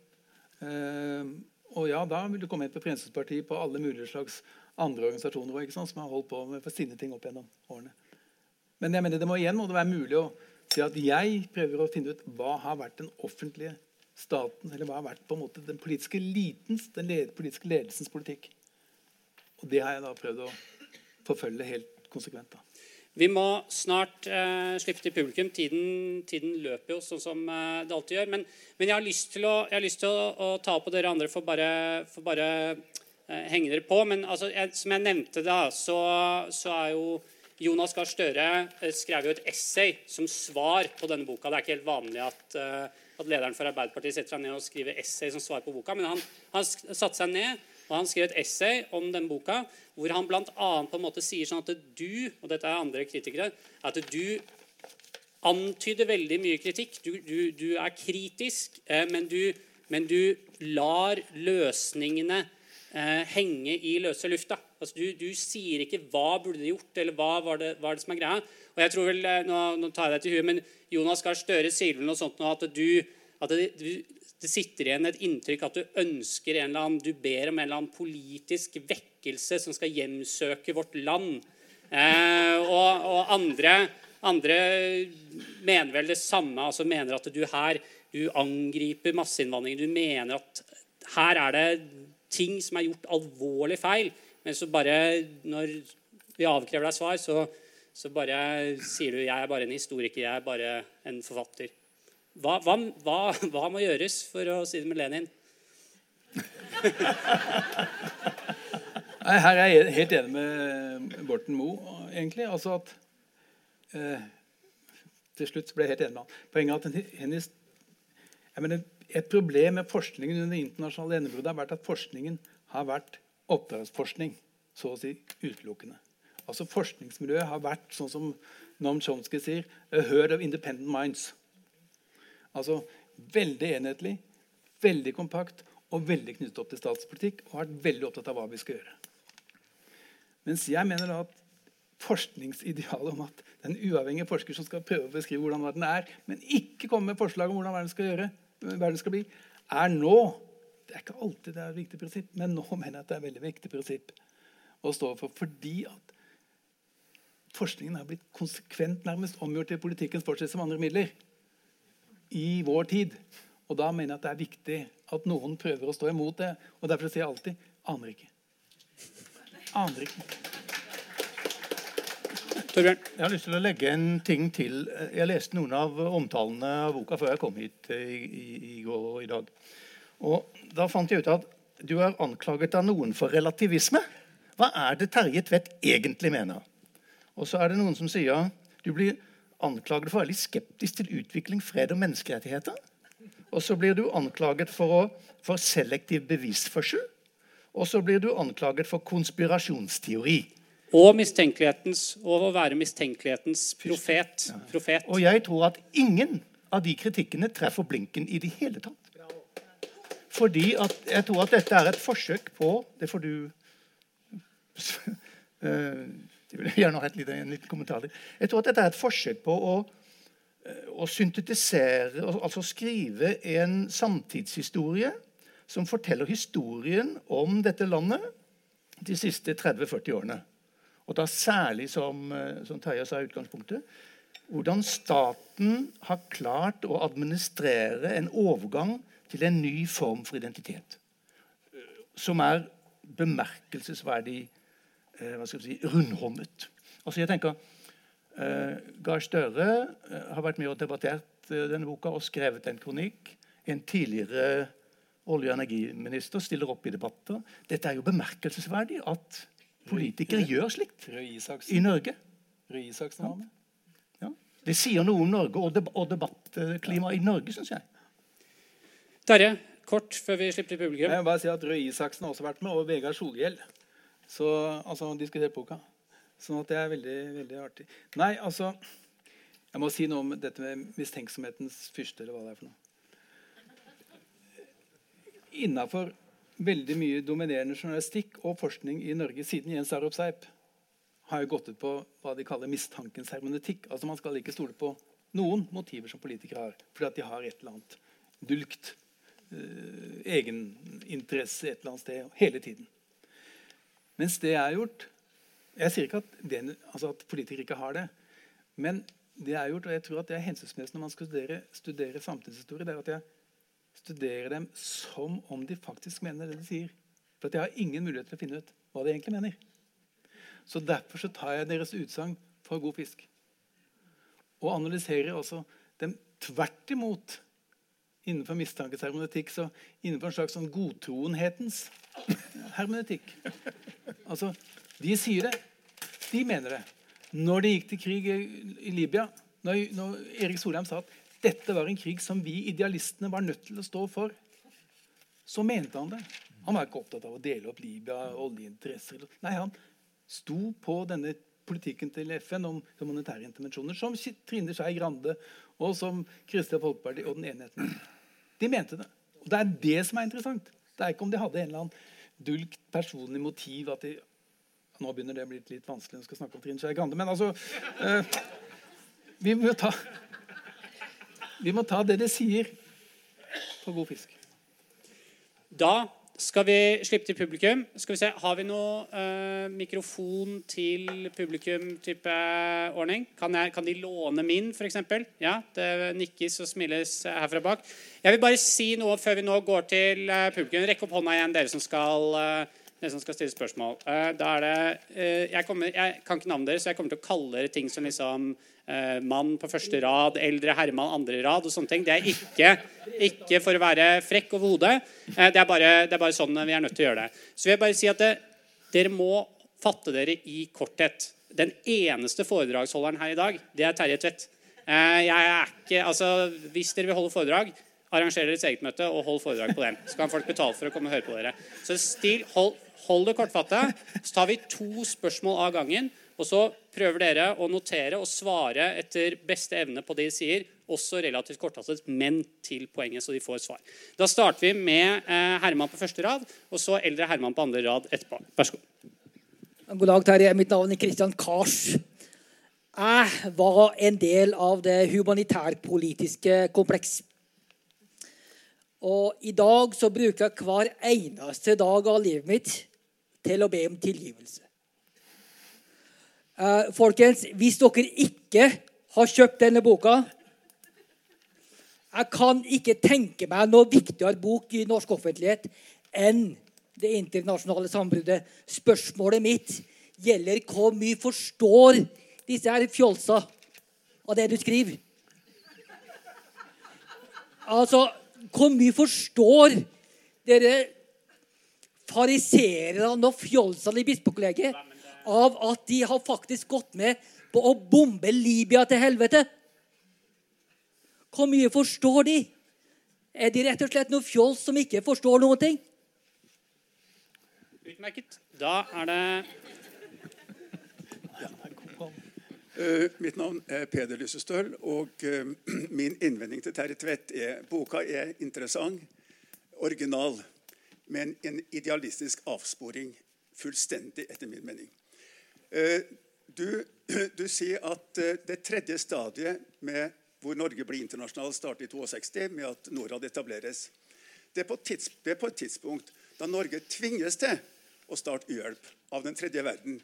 Uh, og ja, Da vil du komme inn på Fremskrittspartiet på alle mulige slags andre organisasjoner også, sant, som har holdt på med for sine ting opp gjennom årene. Men jeg mener det må igjen må det være mulig å si at jeg prøver å finne ut hva har vært den offentlige staten, eller hva har vært på en måte den politiske elitens, den led, politiske ledelsens politikk. Og det har jeg da prøvd å forfølge helt konsekvent. da. Vi må snart eh, slippe til publikum. Tiden, tiden løper jo sånn som eh, det alltid gjør. Men, men jeg har lyst til, å, har lyst til å, å ta på dere andre for bare, for bare eh, henge dere på. Men altså, jeg, som jeg nevnte, da, så, så er jo Jonas Gahr Støre eh, skrev jo et essay som svar på denne boka. Det er ikke helt vanlig at, eh, at lederen for Arbeiderpartiet setter seg ned og skriver essay som svar på boka, men han, han satte seg ned og han skrev et essay om denne boka hvor han bl.a. sier sånn at du, og dette er andre kritikere, at du antyder veldig mye kritikk. Du, du, du er kritisk, eh, men, du, men du lar løsningene eh, henge i løse lufta. Altså, du, sier ikke 'hva burde de gjort', eller hva var det, hva er det som er greia. Og jeg tror vel, eh, Nå, nå tar jeg deg til huet, men Jonas Gahr Støre sier vel noe sånt nå at du at det, det sitter igjen et inntrykk at du ønsker en eller annen, du ber om en eller annen politisk vekkelse som skal hjemsøke vårt land. Eh, og, og andre, andre mener vel det samme. altså Mener at du her du angriper masseinnvandringen. Du mener at her er det ting som er gjort alvorlig feil. Men så bare når vi avkrever deg svar, så, så bare sier du jeg er bare en historiker, jeg er bare en forfatter. Hva, hva, hva, hva må gjøres, for å si det med Lenin? Nei, Her er jeg helt enig med Borten Moe, egentlig. Altså at eh, Til slutt ble jeg helt enig med han. Poenget er at hennes mener, Et problem med forskningen under det internasjonale enebruddet har vært at forskningen har vært oppdragsforskning, så å si utelukkende. Altså Forskningsmiljøet har vært sånn som Noam Chomsky sier, a herd of independent minds. Altså veldig enhetlig, veldig kompakt og veldig knyttet opp til statspolitikk. Og vært veldig opptatt av hva vi skal gjøre. Mens jeg mener da at forskningsidealet om at den uavhengige forsker som skal prøve å beskrive hvordan verden er, men ikke komme med forslag om hvordan verden skal, gjøre, verden skal bli, er nå Det er ikke alltid det er et viktig prinsipp, men nå mener jeg at det er et veldig viktig prinsipp å stå for. Fordi at forskningen har blitt konsekvent nærmest omgjort til politikkens fortsettelse som andre midler i vår tid. Og da mener jeg at det er viktig at noen prøver å stå imot det. Og derfor sier jeg alltid aner ikke. Aner ikke. Torbjørn? Jeg har lyst til å legge en ting til. Jeg leste noen av omtalene av boka før jeg kom hit eh, i, i, i går og i dag. Og Da fant jeg ut at du er anklaget av noen for relativisme. Hva er det Terje Tvedt egentlig mener? Og så er det noen som sier du blir anklaget for å være litt skeptisk til utvikling, fred og menneskerettigheter. Og så blir du anklaget for, å, for selektiv bevisførsel. Og så blir du anklaget for konspirasjonsteori. Og mistenkelighetens, og å være mistenkelighetens profet. profet. Og jeg tror at ingen av de kritikkene treffer blinken i det hele tatt. Fordi at jeg tror at dette er et forsøk på Det får du eh, Det vil jeg gjerne ha et lite, en liten kommentar til. Jeg tror at dette er et forsøk på å, eh, å syntetisere, altså skrive en samtidshistorie som forteller historien om dette landet de siste 30-40 årene. Og da særlig, som, eh, som Terje sa i utgangspunktet, hvordan staten har klart å administrere en overgang til en ny form for identitet. Som er bemerkelsesverdig eh, hva skal jeg si, rundhåndet. Altså jeg tenker, eh, Gahr Støre eh, har vært med og debattert eh, denne boka og skrevet en kronikk. En tidligere olje- og energiminister stiller opp i debatter. Dette er jo bemerkelsesverdig at politikere gjør slikt i Norge. Røe Isaksen var med. Ja. Det sier noe om Norge og, deb og debattklimaet i Norge, syns jeg. Terje, kort før vi slipper til publikum. Jeg vil bare si at Røe Isaksen har også vært med, og Vegard Solhjell. Så, altså, diskutere boka. Sånn at det er veldig, veldig artig. Nei, altså Jeg må si noe om dette med mistenksomhetens fyrste, eller hva det er for noe. Innafor veldig mye dominerende journalistikk og forskning i Norge siden Jens Arup Seip har jo gått ut på hva de kaller mistankens hermenetikk. Altså Man skal ikke stole på noen motiver som politikere har, fordi at de har et eller annet dulgt uh, egeninteresse et eller annet sted hele tiden. Mens det er gjort Jeg sier ikke at, det, altså at politikere ikke har det. Men det er gjort, og jeg tror at det er hensiktsmessig når man skal studere, studere samtidshistorie, det er at jeg studerer dem som om de faktisk mener det de sier. For jeg har ingen mulighet til å finne ut hva de egentlig mener. Så Derfor så tar jeg deres utsagn for god fisk. Og analyserer også dem tvert imot innenfor mistankes hermenetikk. Så innenfor en slags sånn godtroenhetens hermenetikk. Altså, De sier det. De mener det. Når det gikk til krig i Libya, når, når Erik Solheim sa at dette var en krig som vi idealistene var nødt til å stå for, så mente han det. Han var ikke opptatt av å dele opp Libya, oljeinteresser Nei, han sto på denne politikken til FN om humanitære intervensjoner, som Trine Skei Grande og som Kristelig Folkeparti og den enheten. De mente det. Og Det er det som er interessant. Det er ikke om de hadde en eller annen dulgt personlig motiv at de Nå begynner det å bli litt vanskelig når vi skal snakke om Trine Skei Grande, men altså eh, Vi må ta vi må ta det de sier, på god fisk. Da skal vi slippe til publikum. Skal vi se, Har vi noe uh, mikrofon til publikum-type ordning? Kan, jeg, kan, de låne min, f.eks.? Ja, det nikkes og smiles herfra bak. Jeg vil bare si noe før vi nå går til uh, publikum. Rekk opp hånda igjen, dere som skal, uh, dere skal stille spørsmål. da er det jeg, kommer, jeg, kan ikke navnet deres, så jeg kommer til å kalle dere ting som liksom eh, mann på første rad, eldre herremann andre rad og sånne ting. Det er ikke, ikke for å være frekk over hodet. Eh, det, er bare, det, er bare, sånn vi er nødt til å gjøre det. Så vil jeg bare si at det, dere må fatte dere i korthet. Den eneste foredragsholderen her i dag, det er Terje Tvedt. Eh, jeg altså, hvis dere vil holde foredrag, arranger deres eget møte og hold foredrag på det. Så kan folk betale for å komme og høre på dere. Så still, hold, hold det kortfatta. Så tar vi to spørsmål av gangen. Og så prøver dere å notere og svare etter beste evne på det de sier, også relativt kortfattet, men til poenget, så de får svar. Da starter vi med eh, Herman på første rad, og så eldre Herman på andre rad etterpå. Vær så god. God dag, Terje. Mitt navn er Kristian Kars. Jeg var en del av det humanitærpolitiske kompleks. Og i dag så bruker jeg hver eneste dag av livet mitt til å be om tilgivelse. Uh, folkens, hvis dere ikke har kjøpt denne boka Jeg kan ikke tenke meg noe viktigere bok i norsk offentlighet enn det internasjonale sambruddet. Spørsmålet mitt gjelder hvor mye forstår disse her fjolsa av det du skriver. Altså, hvor mye forstår dere farisererne og fjolsene i bispekollegiet av at de har faktisk gått med på å bombe Libya til helvete. Hvor mye forstår de? Er de rett og slett noen fjols som ikke forstår noen ting? Utmerket. Da er det Uh, mitt navn er Peder Lysestøl, og uh, min innvending til Terje Tvedt er boka er interessant, original, men en idealistisk avsporing. Fullstendig, etter min mening. Eh, du, du, sier at eh, det tredje stadiet med hvor Norge blir internasjonal, starter i 62 med at Norad etableres. Det er, tids, det er på et tidspunkt da Norge tvinges til å starte u-hjelp av den tredje verden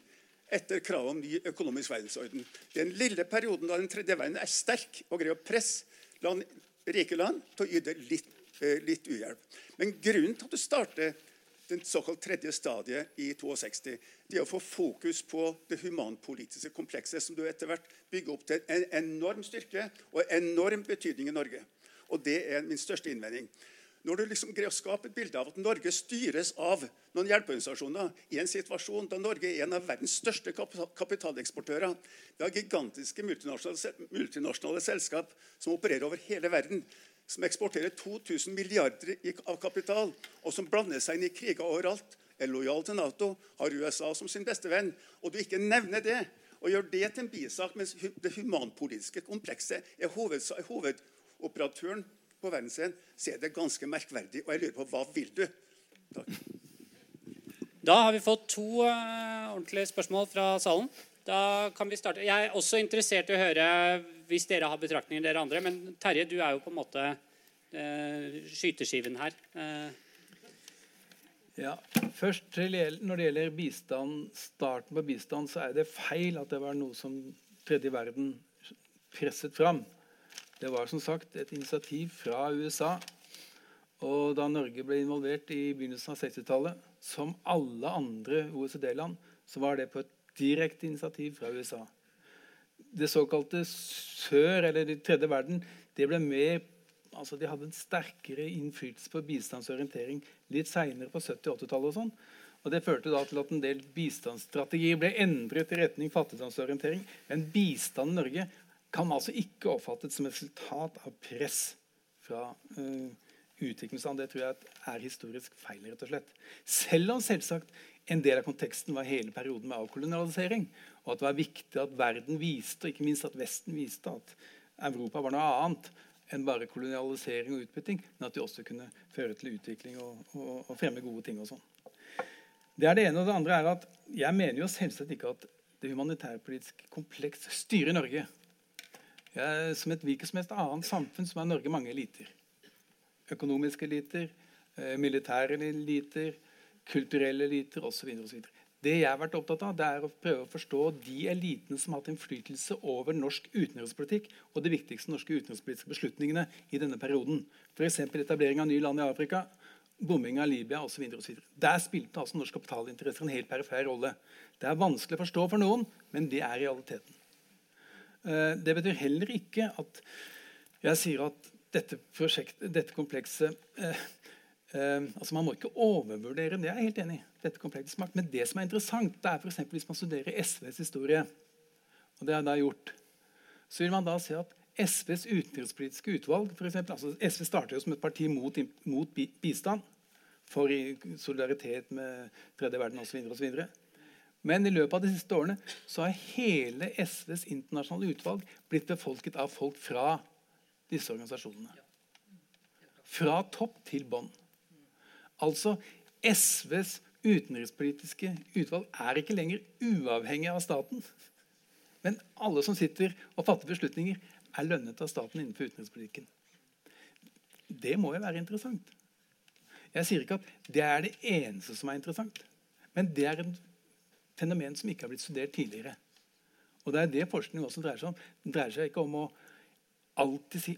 etter kravet om ny økonomisk verdensorden. Den lille perioden da den tredje verden er sterk og greier å presse land, rike land til å yte litt, litt u-hjelp. Men grunnen til at du starter den såkalt tredje stadiet i 62. Det er å få fokus på det humanpolitiske komplekset som du etter hvert bygger opp til en enorm styrke og enorm betydning i Norge. Og Det er min største innvending. Når du liksom greier å skape et bilde av at Norge styres av noen hjelpeorganisasjoner i en situasjon da Norge er en av verdens største kapitaleksportører Vi har gigantiske multinasjonale, multinasjonale selskap som opererer over hele verden, som eksporterer 2000 milliarder av kapital, og som blander seg inn i kriger overalt, er lojal til Nato, har USA som sin beste venn, og du ikke nevner det, og gjør det til en bisak, mens det humanpolitiske komplekset er hovedoperatøren på verdensscenen, så er det ganske merkverdig. Og jeg lurer på hva vil du? Takk. Da har vi fått to uh, ordentlige spørsmål fra salen. Da kan vi starte. Jeg er også interessert i å høre hvis dere har betraktninger, dere andre. Men Terje, du er jo på en måte eh, skyteskiven her. Eh. Ja, først Når det gjelder bistand, starten på bistand, så er det feil at det var noe som tredje verden presset fram. Det var som sagt et initiativ fra USA. Og da Norge ble involvert i begynnelsen av 60-tallet, som alle andre OECD-land, så var det på et direkte initiativ fra USA. Det såkalte sør, eller den tredje verden, det ble med altså De hadde en sterkere innflytelse på bistandsorientering litt seinere på 70- og 80-tallet. Og sånn. Og Det førte da til at en del bistandsstrategier ble endret i retning fattigdomsorientering. Men bistand i Norge kan altså ikke oppfattes som et resultat av press fra uh, utviklingsland. Det tror jeg er historisk feil. rett og slett. Selv om selvsagt en del av konteksten var hele perioden med avkolonialisering, og at det var viktig at verden viste, og ikke minst at Vesten viste, at Europa var noe annet enn bare kolonialisering og utbytting, men at de også kunne føre til utvikling og, og, og fremme gode ting. og sånn. Det er det ene. Og det andre er at jeg mener jo selvsagt ikke at det humanitærpolitiske kompleks styrer Norge. Ja, som et hvilket som helst annet samfunn som har Norge mange eliter. Økonomiske eliter, eh, militære eliter, kulturelle eliter osv. Det jeg har vært opptatt av, det er å prøve å forstå de elitene som har hatt innflytelse over norsk utenrikspolitikk og de viktigste norske utenrikspolitiske beslutningene i denne perioden. F.eks. etablering av nye land i Afrika, bombing av Libya osv. Der spilte altså norsk kapitalinteresser en helt perifer rolle. Det er vanskelig å forstå for noen, men det er realiteten. Eh, det betyr heller ikke at jeg sier at dette, dette komplekset eh, altså Man må ikke overvurdere det. er jeg helt enig i. dette komplekset makt. Men det som er interessant, det er f.eks. hvis man studerer SVs historie, og det jeg da gjort, så vil man da se at SVs utenrikspolitiske utvalg for eksempel, altså SV startet jo som et parti mot, mot bistand, for solidaritet med tredje verden osv. Men i løpet av de siste årene så har hele SVs internasjonale utvalg blitt befolket av folk fra disse organisasjonene. Fra topp til bånn. Altså SVs utenrikspolitiske utvalg er ikke lenger uavhengig av staten. Men alle som sitter og fatter beslutninger, er lønnet av staten innenfor utenrikspolitikken. Det må jo være interessant. Jeg sier ikke at det er det eneste som er interessant. Men det er et fenomen som ikke har blitt studert tidligere. Og Det er det forskning også dreier seg om. Den dreier seg ikke om å alltid si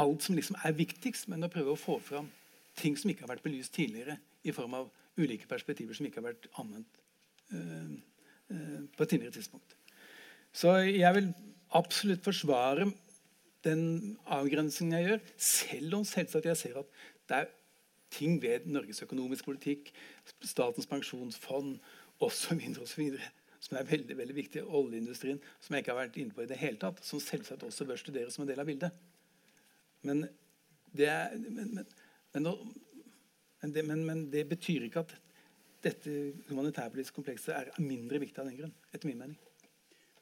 alt som liksom er viktigst, men å prøve å få fram ting som ikke har vært belyst tidligere, i form av ulike perspektiver som ikke har vært anvendt uh, uh, på et tidligere tidspunkt. Så jeg vil absolutt forsvare den avgrensningen jeg gjør, selv om selvsagt jeg ser at det er ting ved Norges økonomiske politikk, Statens pensjonsfond osv. Som er veldig veldig viktig. Oljeindustrien, som jeg ikke har vært inne på i det hele tatt. Som selvsagt også bør studeres som en del av bildet. Men det, er, men, men, det, men det, betyr ikke at dette humanitærpolitiske komplekset er mindre viktig av den grunn. etter min mening.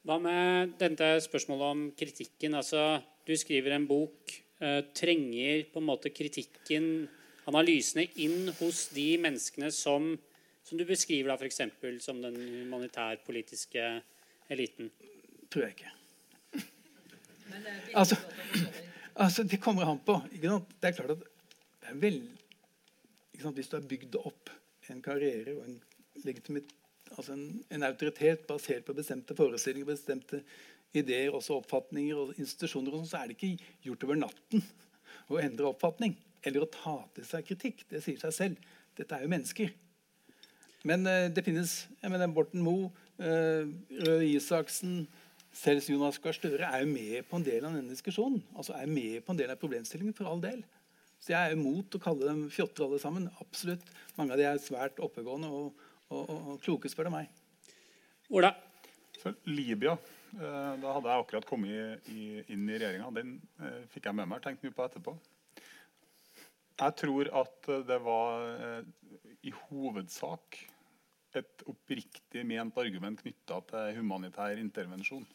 Hva med dette spørsmålet om kritikken? Altså, du skriver en bok. Uh, trenger på en måte kritikken, analysene, inn hos de menneskene som som du beskriver da f.eks. som den humanitærpolitiske eliten? Tror jeg ikke. altså, altså, det kommer an på. Det er klart at vel Hvis du har bygd opp en karriere og en altså en, en, autoritet basert på bestemte forestillinger, bestemte ideer, også oppfatninger og institusjoner, og sånt, så er det ikke gjort over natten å endre oppfatning eller å ta til seg kritikk. Det sier seg selv. Dette er jo mennesker. Men uh, det finnes jeg mener, Borten Moe, uh, Røe Isaksen, selv Jonas Gahr Støre er jo med på en del av denne diskusjonen. altså er med på en del av problemstillingen, for all del. Så jeg er imot å kalle dem fjotter alle sammen. Absolutt. Mange av de er svært oppegående og, og, og, og kloke, spør du meg. Ola? Så Libya eh, Da hadde jeg akkurat kommet inn i regjeringa. Den eh, fikk jeg med meg. Tenkte mye på etterpå. Jeg tror at det var eh, i hovedsak et oppriktig ment argument knytta til humanitær intervensjon.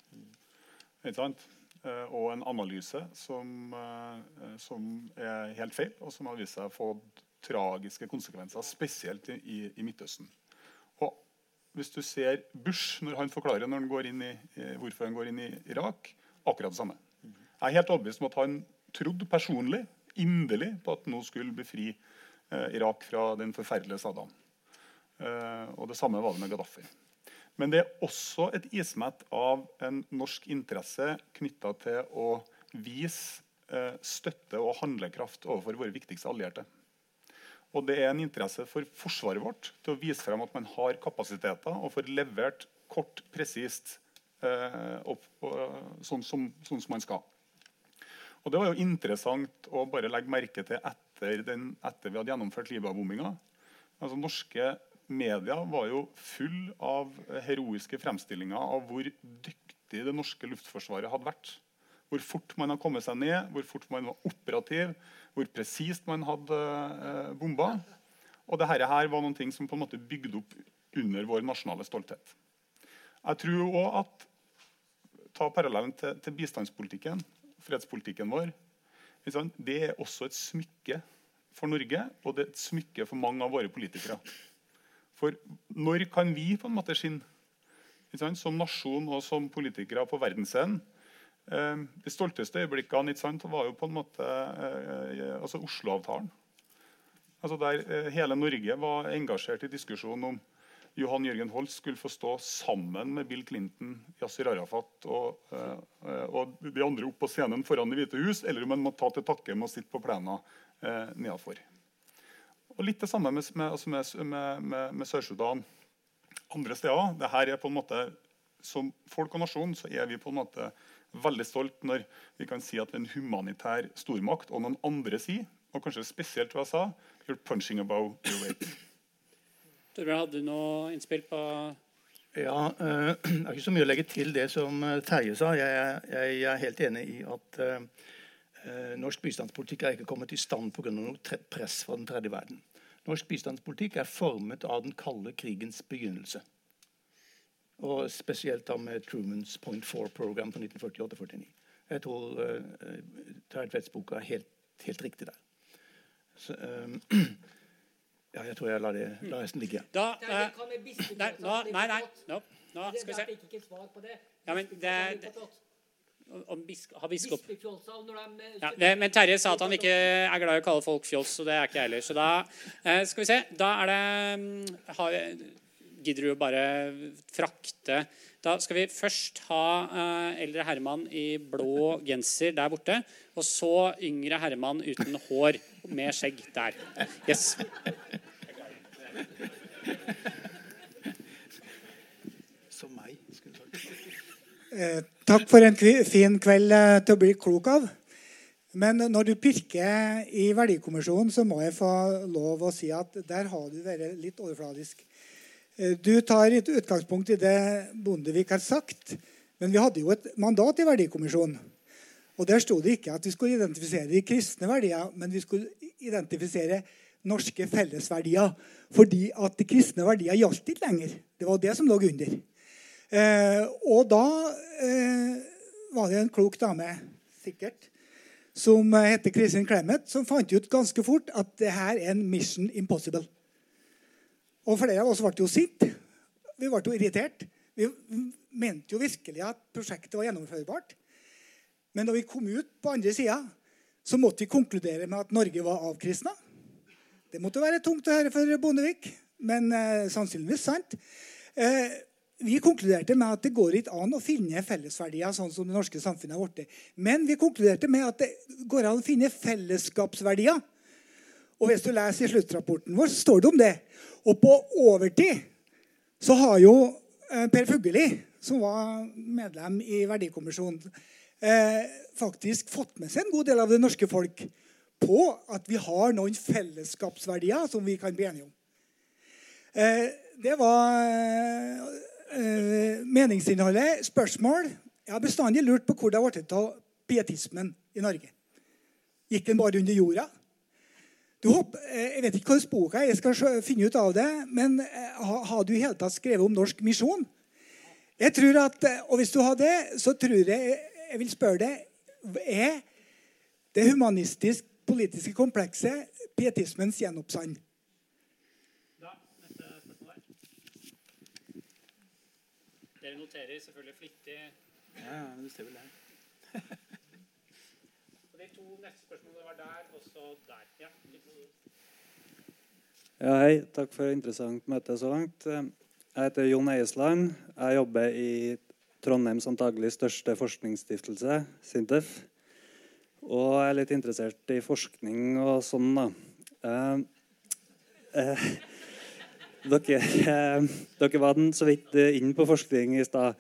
Ikke sant? Eh, og en analyse som, eh, som, er helt feil, og som har vist seg å få tragiske konsekvenser, spesielt i, i Midtøsten. Og hvis du ser Bush når han forklarer når han går inn i, hvorfor han går inn i Irak, akkurat det samme. Jeg er helt overbevist om at han trodde personlig inderlig på at nå skulle befri eh, Irak fra den forferdelige Saddam. Eh, og Det samme var det med Gaddafi. Men det er også et ismett av en norsk interesse knytta til å vise eh, støtte og handlekraft overfor våre viktigste allierte. Og det er en interesse for forsvaret vårt til å vise frem at man har kapasiteter og får levert kort, presist eh, opp, sånn, som, sånn som man skal. Og Det var jo interessant å bare legge merke til etter, den, etter vi hadde gjennomført Libya-bombinga. Altså, norske medier var jo full av heroiske fremstillinger av hvor dyktig det norske luftforsvaret hadde vært. Hvor fort man har kommet seg ned, hvor fort man var operativ, hvor presist man hadde eh, bomba. Og dette her var noen ting som på en måte bygde opp under vår nasjonale stolthet. Jeg tror også at Ta parallellen til, til bistandspolitikken fredspolitikken vår, det er også et smykke for Norge, og det er et smykke for mange av våre politikere. For når kan vi på en måte skinne som nasjon og som politikere på verdensscenen? Eh, de stolteste øyeblikkene var jo på en måte eh, altså Oslo-avtalen. Altså der eh, hele Norge var engasjert i diskusjonen om Johan Jørgen Holst skulle få stå sammen med Bill Clinton, Yasir Arafat og, og de andre opp på scenen foran Det hvite hus, eller om man må ta til takke med å sitte på plena uh, nedenfor. Og Litt det samme med, altså med, med, med, med Sør-Sudan. Andre steder. det her er på en måte, Som folk og nasjon så er vi på en måte veldig stolt når vi kan si at vi en humanitær stormakt, og noen andre sier, og kanskje spesielt USA, you're punching above your weight. Torbjørn, hadde du noe innspill på Ja, uh, Det er ikke så mye å legge til det som eh, Terje sa. Jeg, jeg, jeg er helt enig i at uh, norsk bistandspolitikk er ikke kommet i stand pga. noe press fra den tredje verden. Norsk bistandspolitikk er formet av den kalde krigens begynnelse. Og spesielt da med Trumans Point Four-program på 1948-49. Jeg tror uh, Terje Tvedts boka er helt, helt riktig der. Så, um, Ja, jeg tror jeg lar, det, la resten ligge. Da, uh, nei, nei. nei, nei. Nå, nå skal vi se. Ja, men det bisk, har biskop ja, Men Terje sa at han ikke er glad i å kalle folk fjols, så det er ikke jeg heller. Så da eh, skal vi se. Da er det mm, har, Gidder du å bare frakte Da skal vi først ha eh, eldre herremann i blå genser der borte. Og så yngre herremann uten hår med skjegg der. Yes. Som meg, skulle du sagt. Takk for en fin kveld eh, til å bli klok av. Men når du pirker i Verdikommisjonen, så må jeg få lov å si at der har du vært litt overfladisk. Eh, du tar et utgangspunkt i det Bondevik har sagt, men vi hadde jo et mandat i Verdikommisjonen. Og Der sto det ikke at vi skulle identifisere de kristne verdier, men vi skulle identifisere norske fellesverdier. Fordi at de kristne verdier gjaldt ikke lenger. Det var det som lå under. Eh, og da eh, var det en klok dame, sikkert, som heter Kristin Clemet, som fant ut ganske fort at det her er en mission impossible. Og flere av oss ble jo sinte. Vi ble jo irritert. Vi mente jo virkelig at prosjektet var gjennomførbart. Men da vi kom ut på andre sida, så måtte vi konkludere med at Norge var avkristna. Det måtte være tungt å høre for Bondevik, men eh, sannsynligvis sant. Eh, vi konkluderte med at det går ikke an å finne fellesverdier sånn som det norske samfunnet har blitt. Men vi konkluderte med at det går an å finne fellesskapsverdier. Og hvis du leser i sluttrapporten vår, så står det om det. Og på overtid så har jo eh, Per Fugelli, som var medlem i Verdikommisjonen, eh, faktisk fått med seg en god del av det norske folk på at vi har noen fellesskapsverdier som vi kan bli enige om. Eh, det var eh, meningsinnholdet. Spørsmål. Jeg har bestandig lurt på hvor det har blitt av pietismen i Norge. Gikk den bare under jorda? Håper, jeg vet ikke hvilken bok jeg skal finne ut av det, men har du i hele tatt skrevet om norsk misjon? Jeg tror at, Og hvis du har det, så tror jeg jeg vil spørre deg Er det humanistisk-politiske komplekset pietismens gjenoppsand? Dere noterer selvfølgelig flittig. Ja, men du ser vel det. og de to neste spørsmålene var der, og så der. Ja, ja, hei. Takk for et interessant møte så langt. Jeg heter Jon Eiesland. Jeg jobber i Trondheims antagelig største forskningsstiftelse, SINTEF. Og jeg er litt interessert i forskning og sånn, da. Eh, eh, dere, eh, dere, var den så vidt inn på forskning i stad.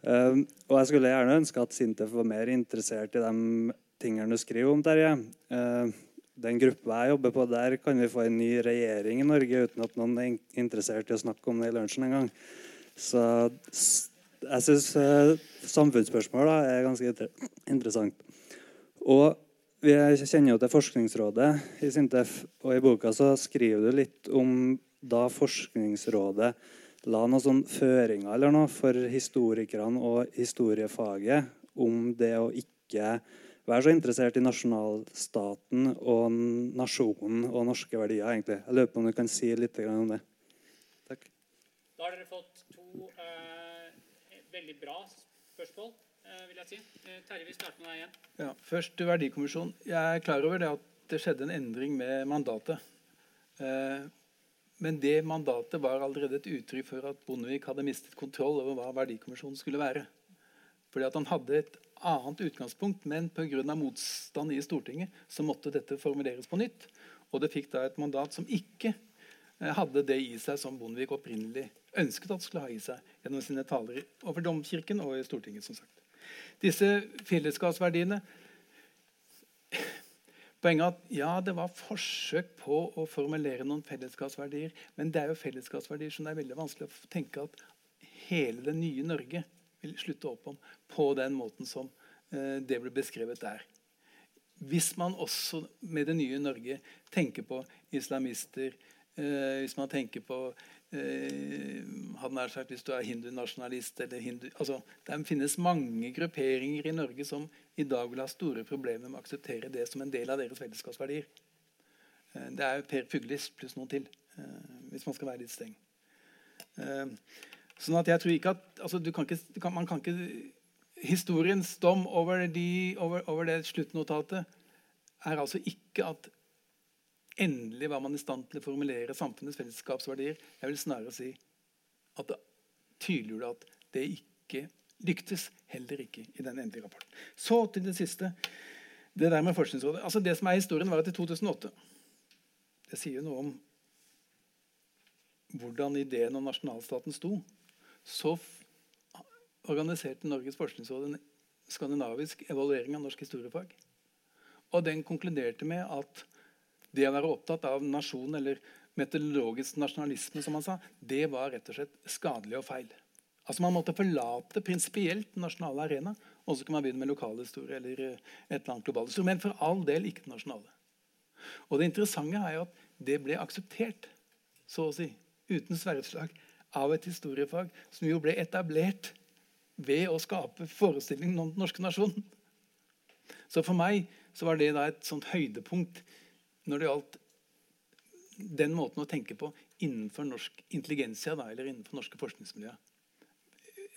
Um, og jeg skulle gjerne ønske at SINTEF var mer interessert i de tingene du skriver om, Terje. Uh, den gruppa jeg jobber på, der kan vi få en ny regjering i Norge uten at noen er interessert i å snakke om det i lunsjen engang. Så jeg syns uh, samfunnsspørsmål da, er ganske interessant. Og vi kjenner jo til Forskningsrådet i Sintef, og i boka så skriver du litt om da Forskningsrådet la noen sånn føringer eller noe for historikerne og historiefaget om det å ikke være så interessert i nasjonalstaten og nasjonen og norske verdier. egentlig. Jeg lurer på om du kan si litt om det. Takk. Da har dere fått to eh, veldig bra spørsmål, eh, vil jeg si. Eh, Terje, vi starter med deg igjen. Ja, først Verdikommisjonen. Jeg er klar over det at det skjedde en endring med mandatet. Eh, men det mandatet var allerede et uttrykk for at Bondevik hadde mistet kontroll over hva Verdikommisjonen skulle være. Fordi at han hadde et annet utgangspunkt, men pga. motstand i Stortinget så måtte dette formuleres på nytt. Og det fikk da et mandat som ikke eh, hadde det i seg som Bondevik opprinnelig ønsket at skulle ha i seg gjennom sine taler over Domkirken og i Stortinget. som sagt. Disse fellesskapsverdiene Poenget er at ja, det var forsøk på å formulere noen fellesskapsverdier, men det er jo fellesskapsverdier som det er veldig vanskelig å tenke at hele det nye Norge vil slutte opp om på den måten som eh, det ble beskrevet der. Hvis man også med det nye Norge tenker på islamister, eh, hvis man tenker på eh, hadde sagt Hvis du er hindunasjonalist eller hindu altså, Det finnes mange grupperinger i Norge som i dag vil ha store problemer med å akseptere det som en del av deres fellesskapsverdier. Eh, det er Per Fuglis pluss noen til, eh, hvis man skal være litt streng. Eh, sånn at jeg tror ikke at altså, kan ikke, Man kan ikke Historiens dom over, de, over, over det sluttnotatet er altså ikke at endelig var man i stand til å formulere samfunnets fellesskapsverdier. Jeg vil snarere si at det tydeliggjorde at det ikke lyktes. Heller ikke i den endelige rapporten. Så til det siste. Det der med Forskningsrådet. Altså Det som er historien, var at i 2008 Det sier noe om hvordan ideen om nasjonalstaten sto. Så organiserte Norges forskningsråd en skandinavisk evaluering av norsk historiefag. Og den konkluderte med at det å være opptatt av nasjon eller metodologisk nasjonalisme, som han sa, det var rett og slett skadelig og feil. Altså Man måtte forlate prinsipielt den nasjonale arena, og så kan man begynne med lokalhistorie eller eh, et eller annet globalt historie, men for all del ikke den nasjonale. Og Det interessante er jo at det ble akseptert, så å si, uten sverdslag, av et historiefag som jo ble etablert ved å skape forestillingen om den norske nasjonen. Så for meg så var det da et sånt høydepunkt når det gjaldt den måten å tenke på innenfor norsk intelligensia, eller innenfor norske forskningsmiljøer.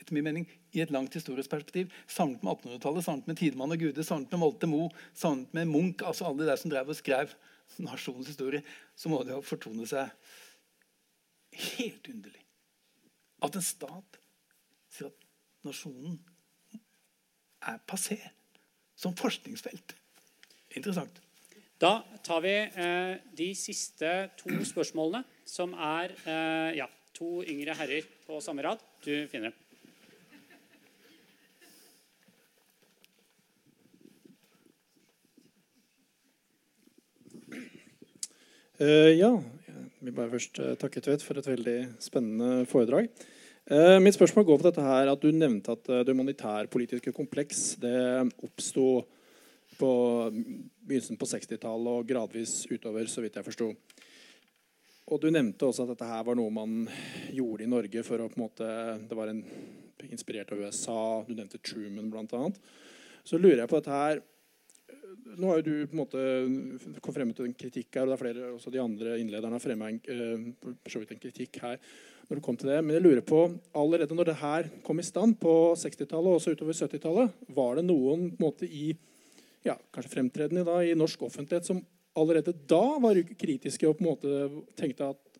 Etter min mening, I et langt historisk perspektiv, samlet med 1800-tallet, samlet med Tidemann og Gude, samlet med Molte Moe, samlet med Munch, altså alle de der som drev og skrev nasjonens historie, så må det jo fortone seg helt underlig at en stat sier at nasjonen er passé som forskningsfelt. Interessant. Da tar vi eh, de siste to spørsmålene, som er eh, ja, to yngre herrer på samme rad. Du finner dem. Uh, ja, jeg vil bare først uh, takke Tvedt for et veldig spennende foredrag. Uh, mitt spørsmål går på dette her at Du nevnte at det humanitærpolitiske kompleks det oppsto på begynnelsen på 60-tallet og gradvis utover, så vidt jeg forsto. Og du nevnte også at dette her var noe man gjorde i Norge for å på en måte Det var en, inspirert av USA. Du nevnte Truman bl.a. Så lurer jeg på dette her nå har jo du på en måte kom frem til en kritikk her, og det er flere også de andre innlederne har fremma en, uh, en kritikk her. når det kom til det. Men jeg lurer på, allerede når det her kom i stand på 60-tallet og også utover 70-tallet, var det noen på en måte i ja, kanskje fremtredende da, i norsk offentlighet som allerede da var kritiske og på en måte tenkte at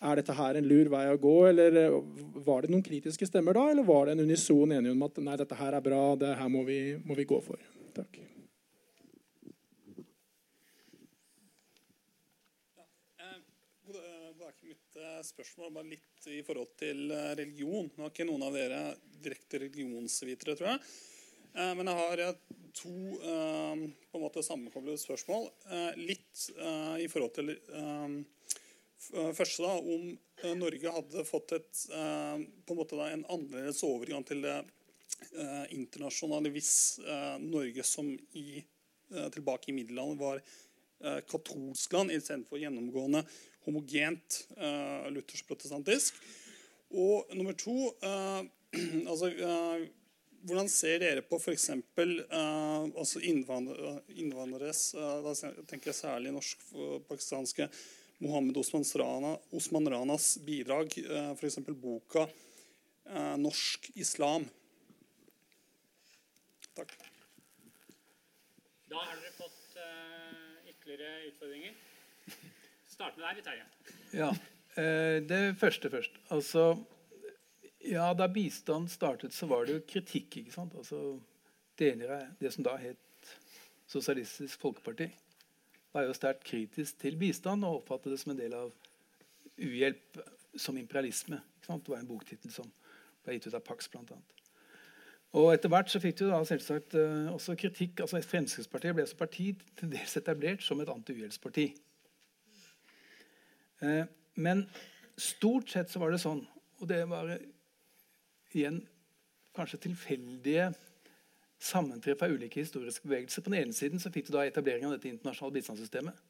er dette her en lur vei å gå? Eller eh, var det noen kritiske stemmer da, eller var det en unison enig om at nei, dette her er bra, det her må vi, må vi gå for? Takk. Spørsmål bare litt i forhold til eh, religion. Nå har ikke noen av dere direkte religionsvitere, tror jeg. Eh, men jeg har eh, to på en måte sammenkoblede spørsmål. Litt i forhold til første, da, om Norge hadde fått et, på en måte da, en annerledes overgang til det internasjonale hvis Norge som i, tilbake i middelalderen var katolsk land istedenfor gjennomgående homogent uh, luthersk-protestantisk. Og nummer to uh, altså, uh, Hvordan ser dere på f.eks. Uh, altså innvandrer, innvandreres Da tenker jeg særlig norsk-pakistanske Mohammed Osman Rana, Osman Ranas bidrag, uh, f.eks. boka 'Norsk islam'. Takk. Da har dere fått ytterligere utfordringer starte med deg, Terje. Ja. Eh, det første først. Altså Ja, da bistand startet, så var det jo kritikk. ikke sant? Altså, Deler av det som da het Sosialistisk Folkeparti, var jo sterkt kritisk til bistand og oppfattet det som en del av uhjelp som imperialisme. ikke sant? Det var en boktittel som ble gitt ut av Pax, bl.a. Og etter hvert så fikk du da selvsagt uh, også kritikk. altså Fremskrittspartiet ble som parti til dels etablert som et anti-uhjelpsparti. Eh, men stort sett så var det sånn, og det var igjen kanskje tilfeldige sammentreff av ulike historiske bevegelser. På den ene siden så fikk du da etablering av dette internasjonale bistandssystemet.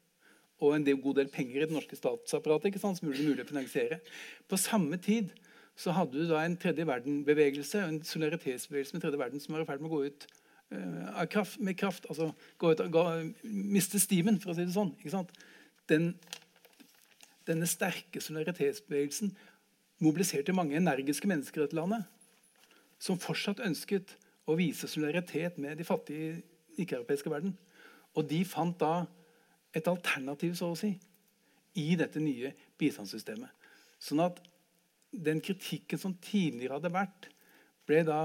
Og en god del penger i det norske statsapparatet ikke sant, som gjorde det mulig å finansiere. På samme tid så hadde du da en tredje verden-bevegelse, en solidaritetsbevegelse med tredje verden som var i ferd med å gå ut uh, kraft, med kraft. altså gå ut, gå, Miste stimen, for å si det sånn. ikke sant? Den denne sterke solidaritetsbevegelsen mobiliserte mange energiske mennesker i dette landet som fortsatt ønsket å vise solidaritet med de fattige i ikke-europeiske verden. Og de fant da et alternativ, så å si, i dette nye bistandssystemet. Sånn at den kritikken som tidligere hadde vært, ble da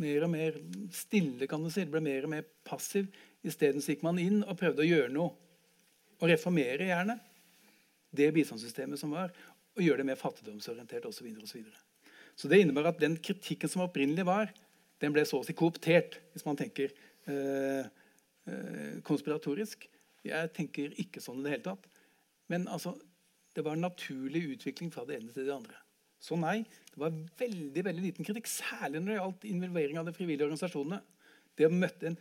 mer og mer stille, kan du si. Det ble mer og mer passiv. Isteden gikk man inn og prøvde å gjøre noe. Og reformere, gjerne det bistandssystemet som var, og gjøre det mer fattigdomsorientert osv. Så, så, så det innebærer at den kritikken som opprinnelig var, den ble så å si kooptert, hvis man tenker eh, eh, konspiratorisk. Jeg tenker ikke sånn i det hele tatt. Men altså, det var en naturlig utvikling fra det ene til det andre. Så nei, det var veldig veldig liten kritikk, særlig når det gjaldt involvering av de frivillige organisasjonene. Det møtte en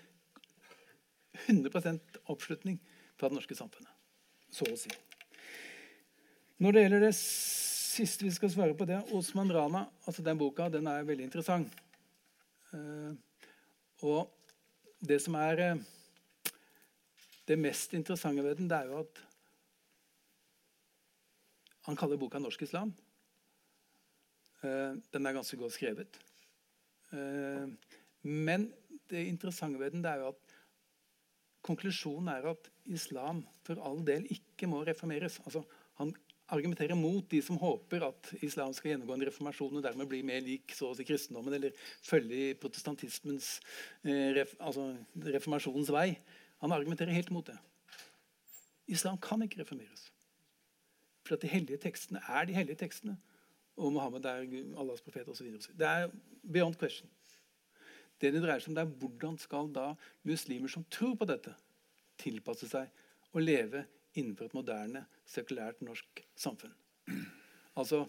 100% oppslutning fra det norske samfunnet. Så å si. Når det gjelder det siste vi skal svare på, det Osman Rana altså Den boka den er veldig interessant. Uh, og det som er uh, det mest interessante ved den, det er jo at han kaller boka 'Norsk islam'. Uh, den er ganske godt skrevet. men det interessante ved den det er jo at konklusjonen er at islam for all del ikke må reformeres. Altså, han argumentere mot de som håper at islam skal gjennomgå en reformasjon og dermed bli mer lik så å si kristendommen, eller følge protestantismens eh, ref, altså reformasjonens vei. Han argumenterer helt mot det. Islam kan ikke reformeres. For at de hellige tekstene er de hellige tekstene. Og Mohammed er Allahs profet osv. Det er beyond question. Det det dreier seg om, det er hvordan skal da muslimer som tror på dette, tilpasse seg og leve innenfor et moderne, sekulært norsk samfunn. Altså,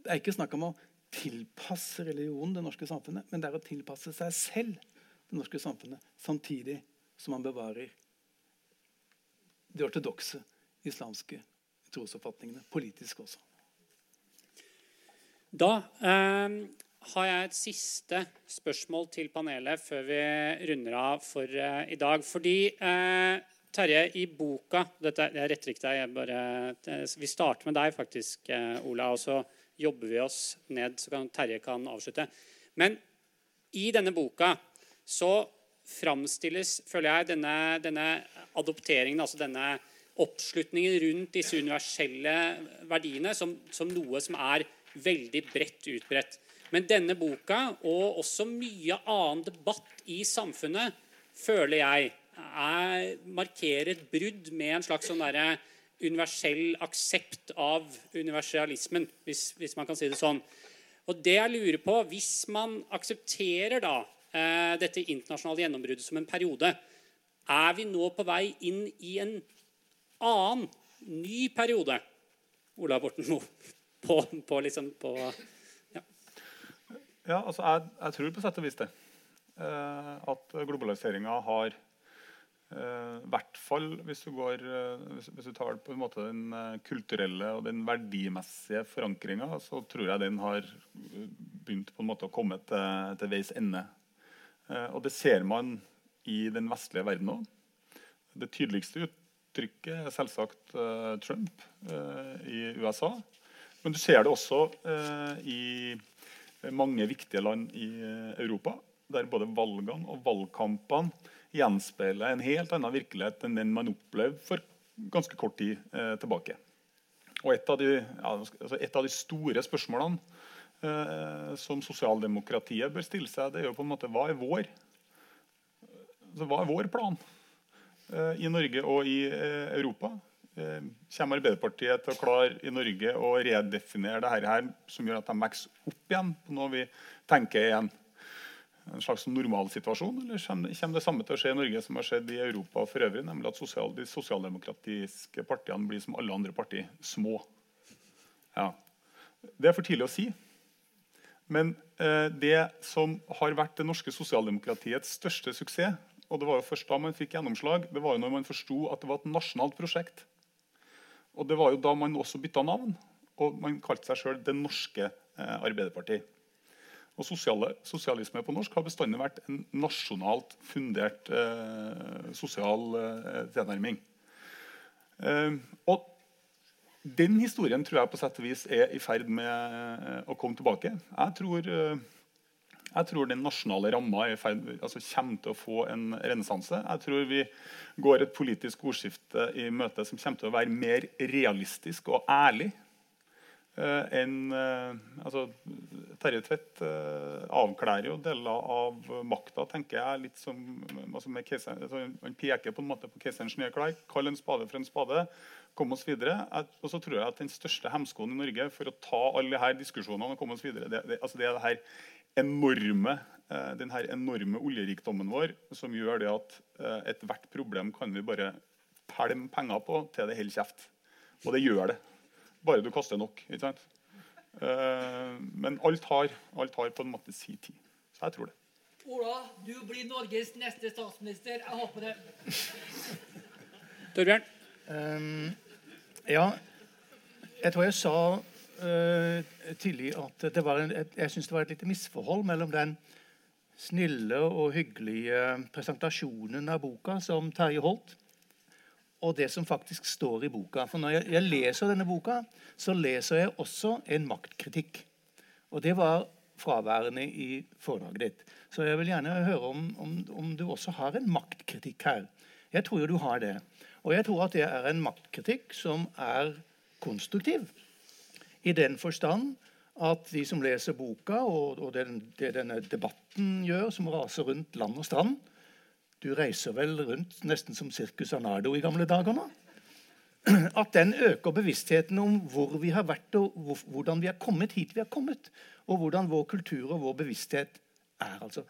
Det er ikke snakk om å tilpasse religionen det norske samfunnet, men det er å tilpasse seg selv det norske samfunnet, samtidig som man bevarer de ortodokse islamske trosoppfatningene, politisk også. Da eh, har jeg et siste spørsmål til panelet før vi runder av for eh, i dag. Fordi eh, Terje, i boka dette, Jeg retter ikke deg. Bare, eh, vi starter med deg, faktisk, eh, Ola. Og så jobber vi oss ned, så kan Terje kan avslutte. Men i denne boka så framstilles, føler jeg, denne, denne adopteringen, altså denne oppslutningen rundt disse universelle verdiene som, som noe som er veldig bredt utbredt. Men denne boka, og også mye annen debatt i samfunnet, føler jeg er, markerer et brudd med en slags sånn der universell aksept av universalismen, hvis, hvis, man kan si det sånn. Og det jeg lurer på, Hvis man aksepterer da eh, dette internasjonale gjennombruddet som en periode, er vi nå på vei inn i en annen, ny periode? Ola Borten Moe. På, på, liksom, på ja. ja, altså jeg, jeg, tror på sett og vis det. Eh, at globaliseringa har Uh, hvert fall hvis du, går, uh, hvis, hvis, du tar på en måte den uh, kulturelle og den verdimessige forankringa, så tror jeg den har begynt på en måte å komme til, til veis ende. og det ser man i den vestlige verden òg. Det tydeligste uttrykket er selvsagt Trump i USA. Men du ser det også i mange viktige land i Europa, der både valgene og valgkampene gjenspeiler en helt annen virkelighet enn den man opplevde for ganske kort tid eh, tilbake. Og et av, de, ja, altså et av de, store spørsmålene eh, som sosialdemokratiet bør stille seg, det er jo på en måte hva er vår, altså, hva er vår plan eh, i Norge og i eh, Europa? Eh, kommer Arbeiderpartiet til å klare i Norge å redefinere det her, som gjør at de vokser opp igjen på noe vi tenker er en en slags normalsituasjon, eller kommer det samme til å skje i Norge som har skjedd i Europa for øvrig, nemlig at sosial, de sosialdemokratiske partiene blir som alle andre partier små? Ja. Det er for tidlig å si. Men eh, det som har vært det norske sosialdemokratiets største suksess, og det var jo først da man fikk gjennomslag, det var jo når man forsto at det var et nasjonalt prosjekt. Og det var jo da man også bytta navn, og man kalte seg sjøl Det norske eh, Arbeiderparti. Og sosiale, Sosialisme på norsk har bestandig vært en nasjonalt fundert eh, sosial eh, tilnærming. Eh, og den historien tror jeg på sett og vis er i ferd med eh, å komme tilbake. Jeg tror, eh, jeg tror den nasjonale ramma altså kommer til å få en renessanse. Jeg tror vi går et politisk ordskifte i møte som kommer til å være mer realistisk og ærlig Uh, en, uh, altså, Terje Tvedt uh, avklærer jo deler av makta, tenker jeg. litt som, altså keiseren, altså, Han peker på en måte på keiserens nye klær. Kall en spade for en spade. Kom oss videre. og så tror jeg at Den største hemskoen i Norge for å ta alle disse diskusjonene og komme oss videre, det, det, altså det er det her enorme, den her enorme oljerikdommen vår som gjør det at ethvert problem kan vi bare pælme penger på til det holder kjeft. Og det gjør det. Bare du kaster nok. ikke sant? Uh, men alt har, alt har, på en måte sin tid. Så jeg tror det. Ola, du blir Norges neste statsminister. Jeg håper det. Torbjørn? Um, ja, jeg tror jeg sa uh, tidlig at det var en, jeg syns det var et lite misforhold mellom den snille og hyggelige presentasjonen av boka som Terje holdt, og det som faktisk står i boka. For når jeg, jeg, leser denne boka, så leser jeg også en maktkritikk. Og det var fraværende i foredraget ditt. Så jeg vil gjerne høre om, om, om, du også har en maktkritikk her. Jeg tror jo du har det. Og jeg tror at det er en maktkritikk som er konstruktiv. I den forstand at de som leser boka, og, og det, det denne debatten gjør, som raser rundt land og strand, du reiser vel rundt nesten som Circus Arnardo i gamle dager nå? At den øker bevisstheten om hvor vi har vært, og hvordan vi har kommet hit vi har kommet. Og hvordan vår kultur og vår bevissthet er. Altså,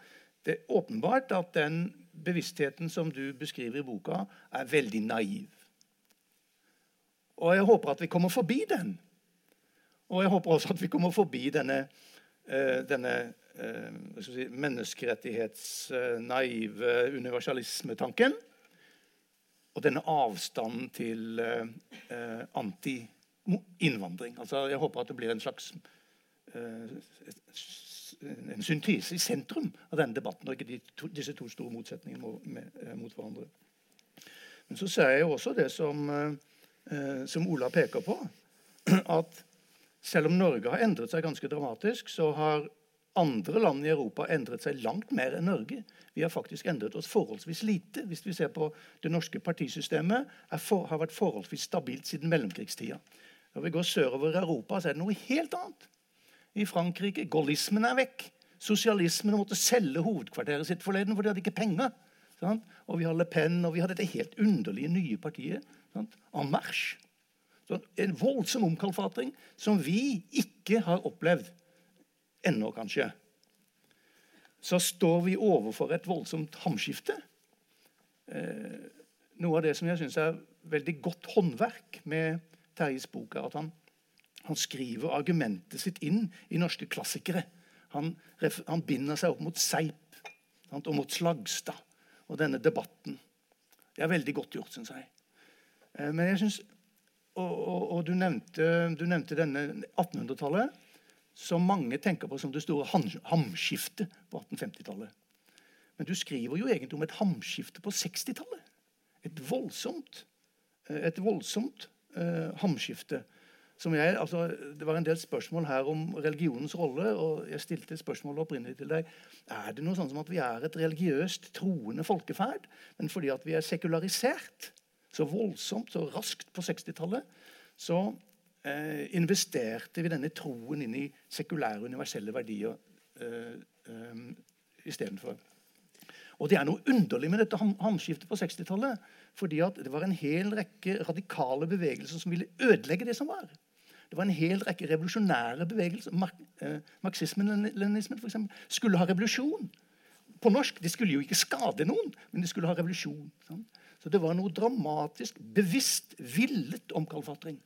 det er åpenbart at den bevisstheten som du beskriver i boka, er veldig naiv. Og jeg håper at vi kommer forbi den. Og jeg håper også at vi kommer forbi denne, uh, denne uh, si, menneskerettighetsnaive universalismetanken. Og denne avstanden til anti-innvandring. Altså, jeg håper at det blir en slags en syntese i sentrum av denne debatten, og ikke de to, disse to store motsetningene mot, mot hverandre. Men så ser jeg også det som, eh, som Ola peker på, at selv om Norge har endret seg ganske dramatisk, så har andre land i Europa endret seg langt mer enn Norge. Vi har faktisk endret oss forholdsvis lite. Hvis vi ser på Det norske partisystemet for, har vært forholdsvis stabilt siden mellomkrigstida. Når vi går sørover i Europa, så er det noe helt annet. I Frankrike gaullismen er vekk. Sosialismen måtte selge hovedkvarteret sitt forleden, for de hadde ikke penger. Sant? Og vi har Le Pen, og vi har dette helt underlige nye partiet. Sant? En marche. Så en voldsom omkalfatring som vi ikke har opplevd ennå, kanskje. Så står vi overfor et voldsomt hamskifte. Eh, noe av det som jeg syns er veldig godt håndverk med Terjes bok, er at han, han skriver argumentet sitt inn i norske klassikere. Han, han binder seg opp mot Seip sant, og mot Slagstad og denne debatten. Det er veldig godt gjort, syns jeg. Eh, men jeg synes, Og, og, og du, nevnte, du, nevnte, denne 1800-tallet, som mange tenker på som det store hamskiftet på 1850-tallet. Men du skriver jo egentlig om et hamskifte på 60-tallet. Et voldsomt, eh, et voldsomt uh, hamskifte jeg, altså, det var en del spørsmål her om religionens rolle. og Jeg stilte spørsmålet opprinnelig til deg. Er det noe sånn som at vi er et religiøst troende folkeferd, men fordi at vi er sekularisert så voldsomt, så raskt på 60-tallet, så eh, investerte vi denne troen inn i sekulære, universelle verdier eh, eh, istedenfor. Og det er noe underlig med dette hamskiftet på 60-tallet. fordi det var en hel rekke radikale bevegelser som ville ødelegge det som var. Det var en hel rekke revolusjonære bevegelser. Mark, eh, Marxismen-leninismen f.eks. skulle ha revolusjon. På norsk. De skulle jo ikke skade noen, men de skulle ha revolusjon. Sånn. Så det var noe dramatisk, bevisst, villet omkalfatring.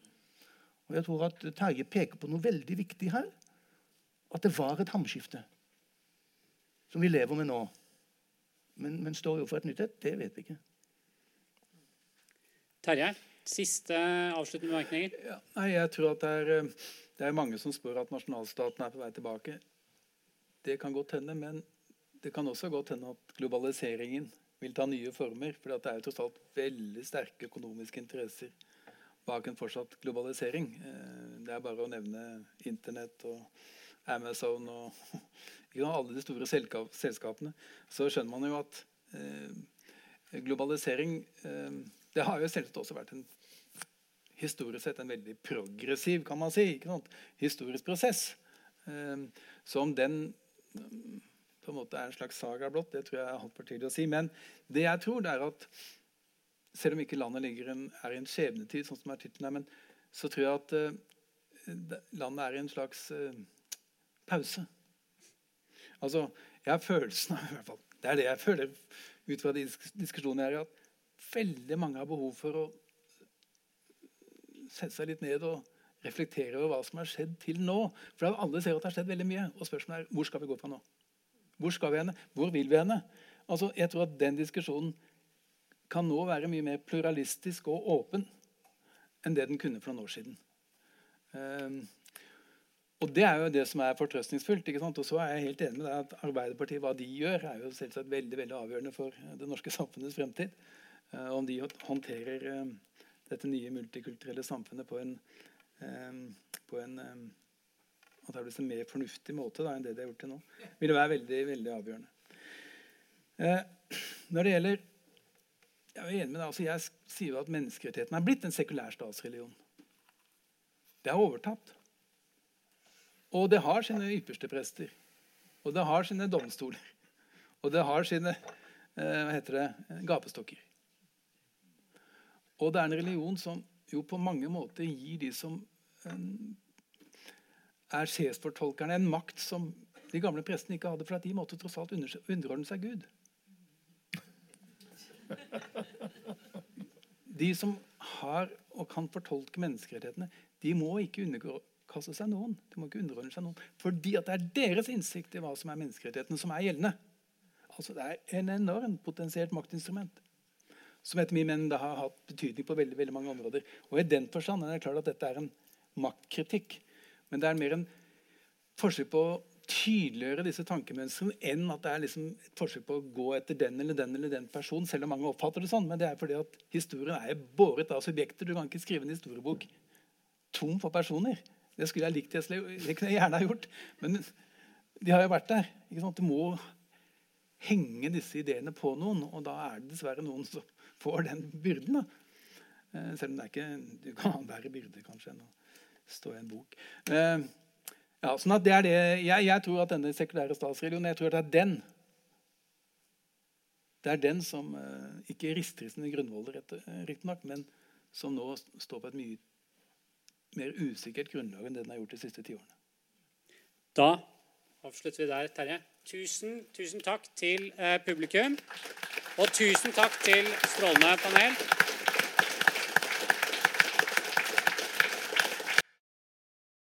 Og jeg tror at Terje peker på noe veldig viktig her. At det var et hamskifte som vi lever med nå. Men, men står jo for et nytt et? Det vet vi ikke. Terje? Siste avsluttende bemerkninger? Ja, nei, jeg tror at det er, eh, det er, mange som spør at nasjonalstaten er på vei tilbake. Det kan godt hende, men det kan også godt hende at globaliseringen vil ta nye former. For det er jo tross alt veldig sterke økonomiske interesser bak en fortsatt globalisering. Eh, det er bare å nevne Internett og Amazon og alle de store selskapene. Så skjønner man jo at eh, globalisering det har jo selvsagt også vært en historisk sett en veldig progressiv kan man si, historisk prosess. Så om den på en måte er en slags saga blått, det tror jeg er altfor tidlig å si. Men det jeg tror, det er at selv om ikke landet en, er i en skjebnetid, sånn som er tittelen her, men så tror jeg at uh, landet er i en slags uh, pause. Altså, jeg har følelsen av i hvert fall, Det er det jeg føler ut fra de diskusjonene jeg har veldig mange har behov for å sette seg litt ned og reflektere over hva som har skjedd til nå. For alle ser at det har skjedd veldig mye. Og spørsmålet er hvor skal vi gå fra nå? Hvor skal vi henne? Hvor vil vi henne? Altså, jeg tror at den diskusjonen kan nå være mye mer pluralistisk og åpen enn det den kunne for noen år siden. Um, og Det er jo det som er fortrøstningsfullt. ikke sant? Og så er jeg helt enig med deg at Arbeiderpartiet, hva de gjør, er jo selvsagt veldig veldig avgjørende for det norske samfunnets fremtid. Eh, om de håndterer eh, dette nye multikulturelle samfunnet på en, eh, på en antakeligvis en mer fornuftig måte da, enn det de har gjort til nå, vil det være veldig, veldig avgjørende. når det gjelder Jeg er enig med deg, altså jeg sier jo at menneskerettighetene er blitt en sekulær statsreligion. Det er overtatt. Og det har sine ypperste prester. Og det har sine domstoler. Og det har sine hva heter det, gapestokker. Og det er en religion som jo på mange måter gir de som er sjefsfortolkerne, en makt som de gamle prestene ikke hadde, for at de måtte tross alt underordne seg Gud. De som har og kan fortolke menneskerettighetene, de må ikke underkaste seg noen. De må ikke underordne seg noen. Fordi det er deres innsikt i hva som er menneskerettighetene, som er gjeldende. Altså Det er en enormt potensielt maktinstrument. Som etter min mening har hatt betydning på veldig, veldig mange områder. Og i den forstand er det klart at dette er en maktkritikk. Men det er mer en forskjell på tydeliggjøre disse tankemønstrene enn at det er liksom et forsøk på å gå etter den eller den eller den personen, selv om mange oppfatter det sånn. Men det er fordi at historien er båret av subjekter. Du kan ikke skrive en historiebok tom for personer. Det skulle jeg likt det kunne jeg gjerne ha gjort. Men de har jo vært der. Du må henge disse ideene på noen, og da er det dessverre noen som får den byrden. da. Eh, selv om det er ikke Du kan verre byrde kanskje enn å stå i en bok. Eh, ja, sånn at det er det, jeg, jeg tror at denne sekulære statsreligionen jeg tror at det er den det er den som uh, ikke rister i sine grunnvoller, riktignok, men som nå står på et mye mer usikkert grunnlag enn det den har gjort de siste tiårene. Da avslutter vi der, Terje. Tusen, tusen takk til uh, publikum. Og tusen takk til strålende panel.